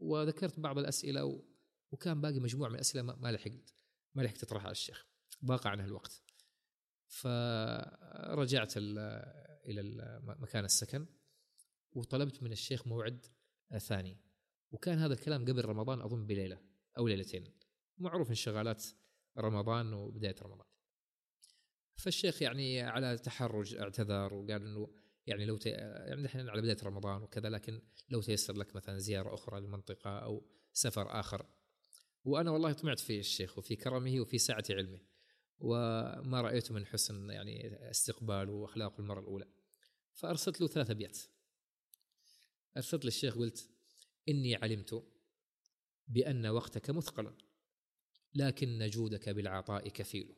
وذكرت بعض الأسئلة. وكان باقي مجموعة من الأسئلة ما لحقت ما لحقت أطرحها على الشيخ ضاق عنها الوقت فرجعت إلى مكان السكن وطلبت من الشيخ موعد ثاني. وكان هذا الكلام قبل رمضان أظن بليلة أو ليلتين. معروف انشغالات رمضان وبداية رمضان. فالشيخ يعني على تحرج اعتذر وقال إنه يعني لو تي... يعني إحنا على بداية رمضان وكذا لكن لو تيسر لك مثلا زيارة أخرى للمنطقه أو سفر آخر. وأنا والله طمعت في الشيخ وفي كرمه وفي سعة علمه. وما رايته من حسن يعني استقباله واخلاقه المرة الأولى. فأرسلت له ثلاث ابيات أرسلت للشيخ قلت إني علمت بأن وقتك مثقل لكن جودك بالعطاء كفيل.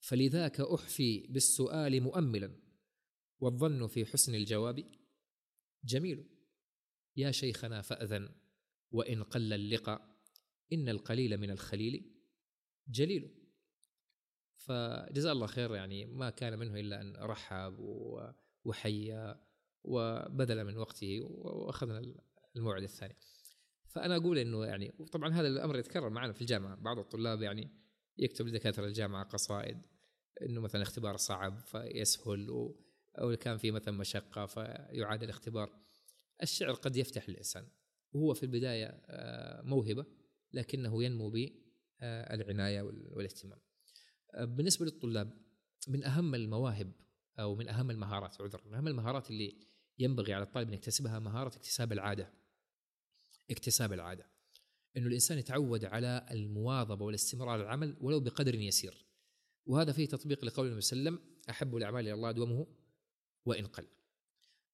فلذاك أحفي بالسؤال مؤملا والظن في حسن الجواب جميل. يا شيخنا فأذن وإن قل اللقاء إن القليل من الخليل جليل. فجزاه الله خير يعني ما كان منه إلا أن رحب وحيا وبذل من وقته وأخذنا الموعد الثاني. فأنا أقول إنه يعني طبعا هذا الأمر يتكرر معنا في الجامعة. بعض الطلاب يعني يكتب لدكاترة الجامعة قصائد إنه مثلا اختبار صعب فيسهل أو كان في مثلا مشقة فيعاد الاختبار الشعر قد يفتح الإنسان. وهو في البداية آه، موهبة لكنه ينمو بالعنايه والاهتمام. آه، بالنسبة للطلاب من أهم المواهب أو من أهم المهارات عذر من أهم المهارات اللي ينبغي على الطالب ان يكتسبها مهارة اكتساب العادة. اكتساب العادة. إنه الإنسان يتعود على المواظبة والاستمرار على العمل ولو بقدر يسير. وهذا فيه تطبيق لقول النبي صلى الله عليه وسلم أحب الأعمال إلى الله ادومه وإن قل.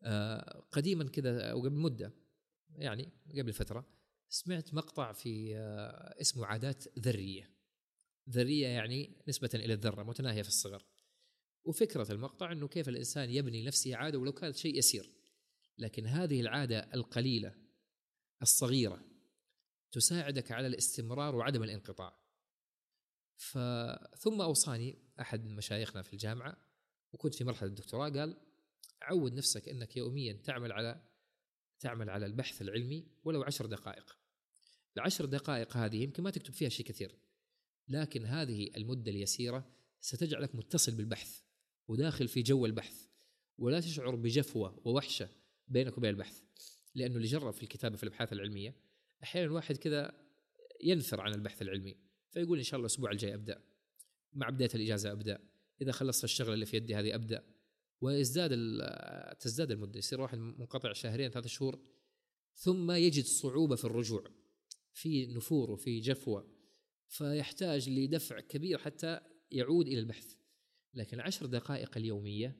آه قديما كذا أو قبل مدة يعني قبل فترة سمعت مقطع في آه اسمه عادات ذرية. ذرية يعني نسبة إلى الذرة متناهية في الصغر. وفكرة المقطع إنه كيف الإنسان يبني لنفسه عادة ولو كانت شيء يسير. لكن هذه العادة القليلة الصغيرة تساعدك على الاستمرار وعدم الانقطاع. ثم أوصاني أحد مشايخنا في الجامعة وكنت في مرحلة الدكتوراه قال عود نفسك إنك يوميا تعمل على تعمل على البحث العلمي ولو عشر دقائق العشر دقائق هذه يمكن ما تكتب فيها شيء كثير لكن هذه المدة اليسيرة ستجعلك متصل بالبحث وداخل في جو البحث ولا تشعر بجفوة ووحشة بينك وبين البحث لأنه اللي جرب في الكتابة في الأبحاث العلمية أحيانا الواحد كذا ينفر عن البحث العلمي فيقول إن شاء الله الأسبوع الجاي أبدأ مع بداية الإجازة أبدأ إذا خلصت الشغلة اللي في يدي هذه أبدأ ويزداد تزداد المدة يصير واحد منقطع شهرين ثلاث شهور ثم يجد صعوبة في الرجوع في نفور وفي جفوة فيحتاج لدفع كبير حتى يعود إلى البحث. لكن عشر دقائق اليومية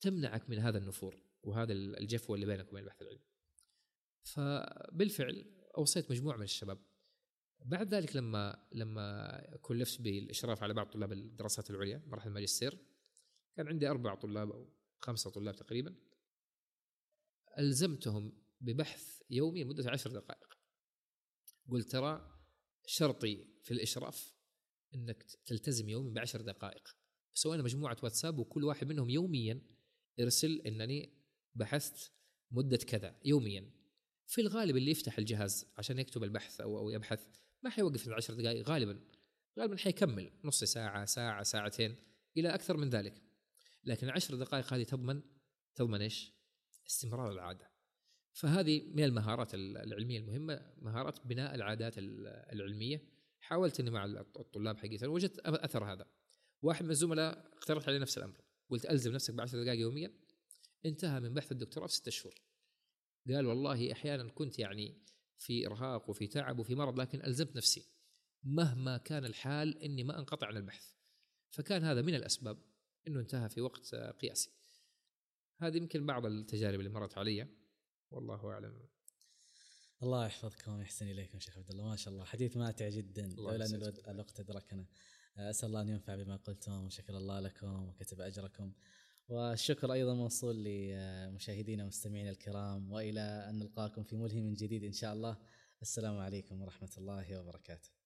تمنعك من هذا النفور وهذا الجفوة اللي بينك وبين البحث العلمي. فبالفعل أوصيت مجموعة من الشباب. بعد ذلك لما لما كلفت بالإشراف على بعض طلاب الدراسات العليا مراحل الماجستير كان عندي أربع طلاب أو خمسة طلاب تقريبا. ألزمتهم ببحث يومي لمدة عشر دقائق. قلت ترى شرطي في الإشراف أنك تلتزم يومي بعشر دقائق. سوينا مجموعة واتساب وكل واحد منهم يوميا يرسل أنني بحثت مدة كذا يوميا. في الغالب اللي يفتح الجهاز عشان يكتب البحث أو أو يبحث ما حيوقف العشر دقائق غالبا. غالبا حيكمل نص ساعة ساعة ساعتين إلى أكثر من ذلك. لكن عشر دقائق هذه تضمن تضمن إيش؟ استمرار العادة. فهذه من المهارات العلمية المهمة مهارات بناء العادات العلمية. حاولت إني مع الطلاب حقيقة وجدت أثر هذا. واحد من الزملاء اقترح علي نفس الأمر. قلت ألزم نفسك بعشر دقائق يوميا. انتهى من بحث الدكتوراه في ستة شهور. قال والله أحيانا كنت يعني في إرهاق وفي تعب وفي مرض لكن ألزمت نفسي. مهما كان الحال إني ما أنقطع عن البحث. فكان هذا من الأسباب إنه انتهى في وقت قياسي. هذه يمكن بعض التجارب اللي مرت علي. والله أعلم. الله يحفظكم ويحسن اليكم شيخ عبد الله. ما شاء الله. حديث ماتع جدا. لولا أن الوقت أدركنا. أسأل الله أن ينفع بما قلتم وشكر الله لكم وكتب أجركم. والشكر أيضا موصول لمشاهدينا ومستمعينا الكرام وإلى أن نلقاكم في ملهم جديد إن شاء الله. السلام عليكم ورحمة الله وبركاته.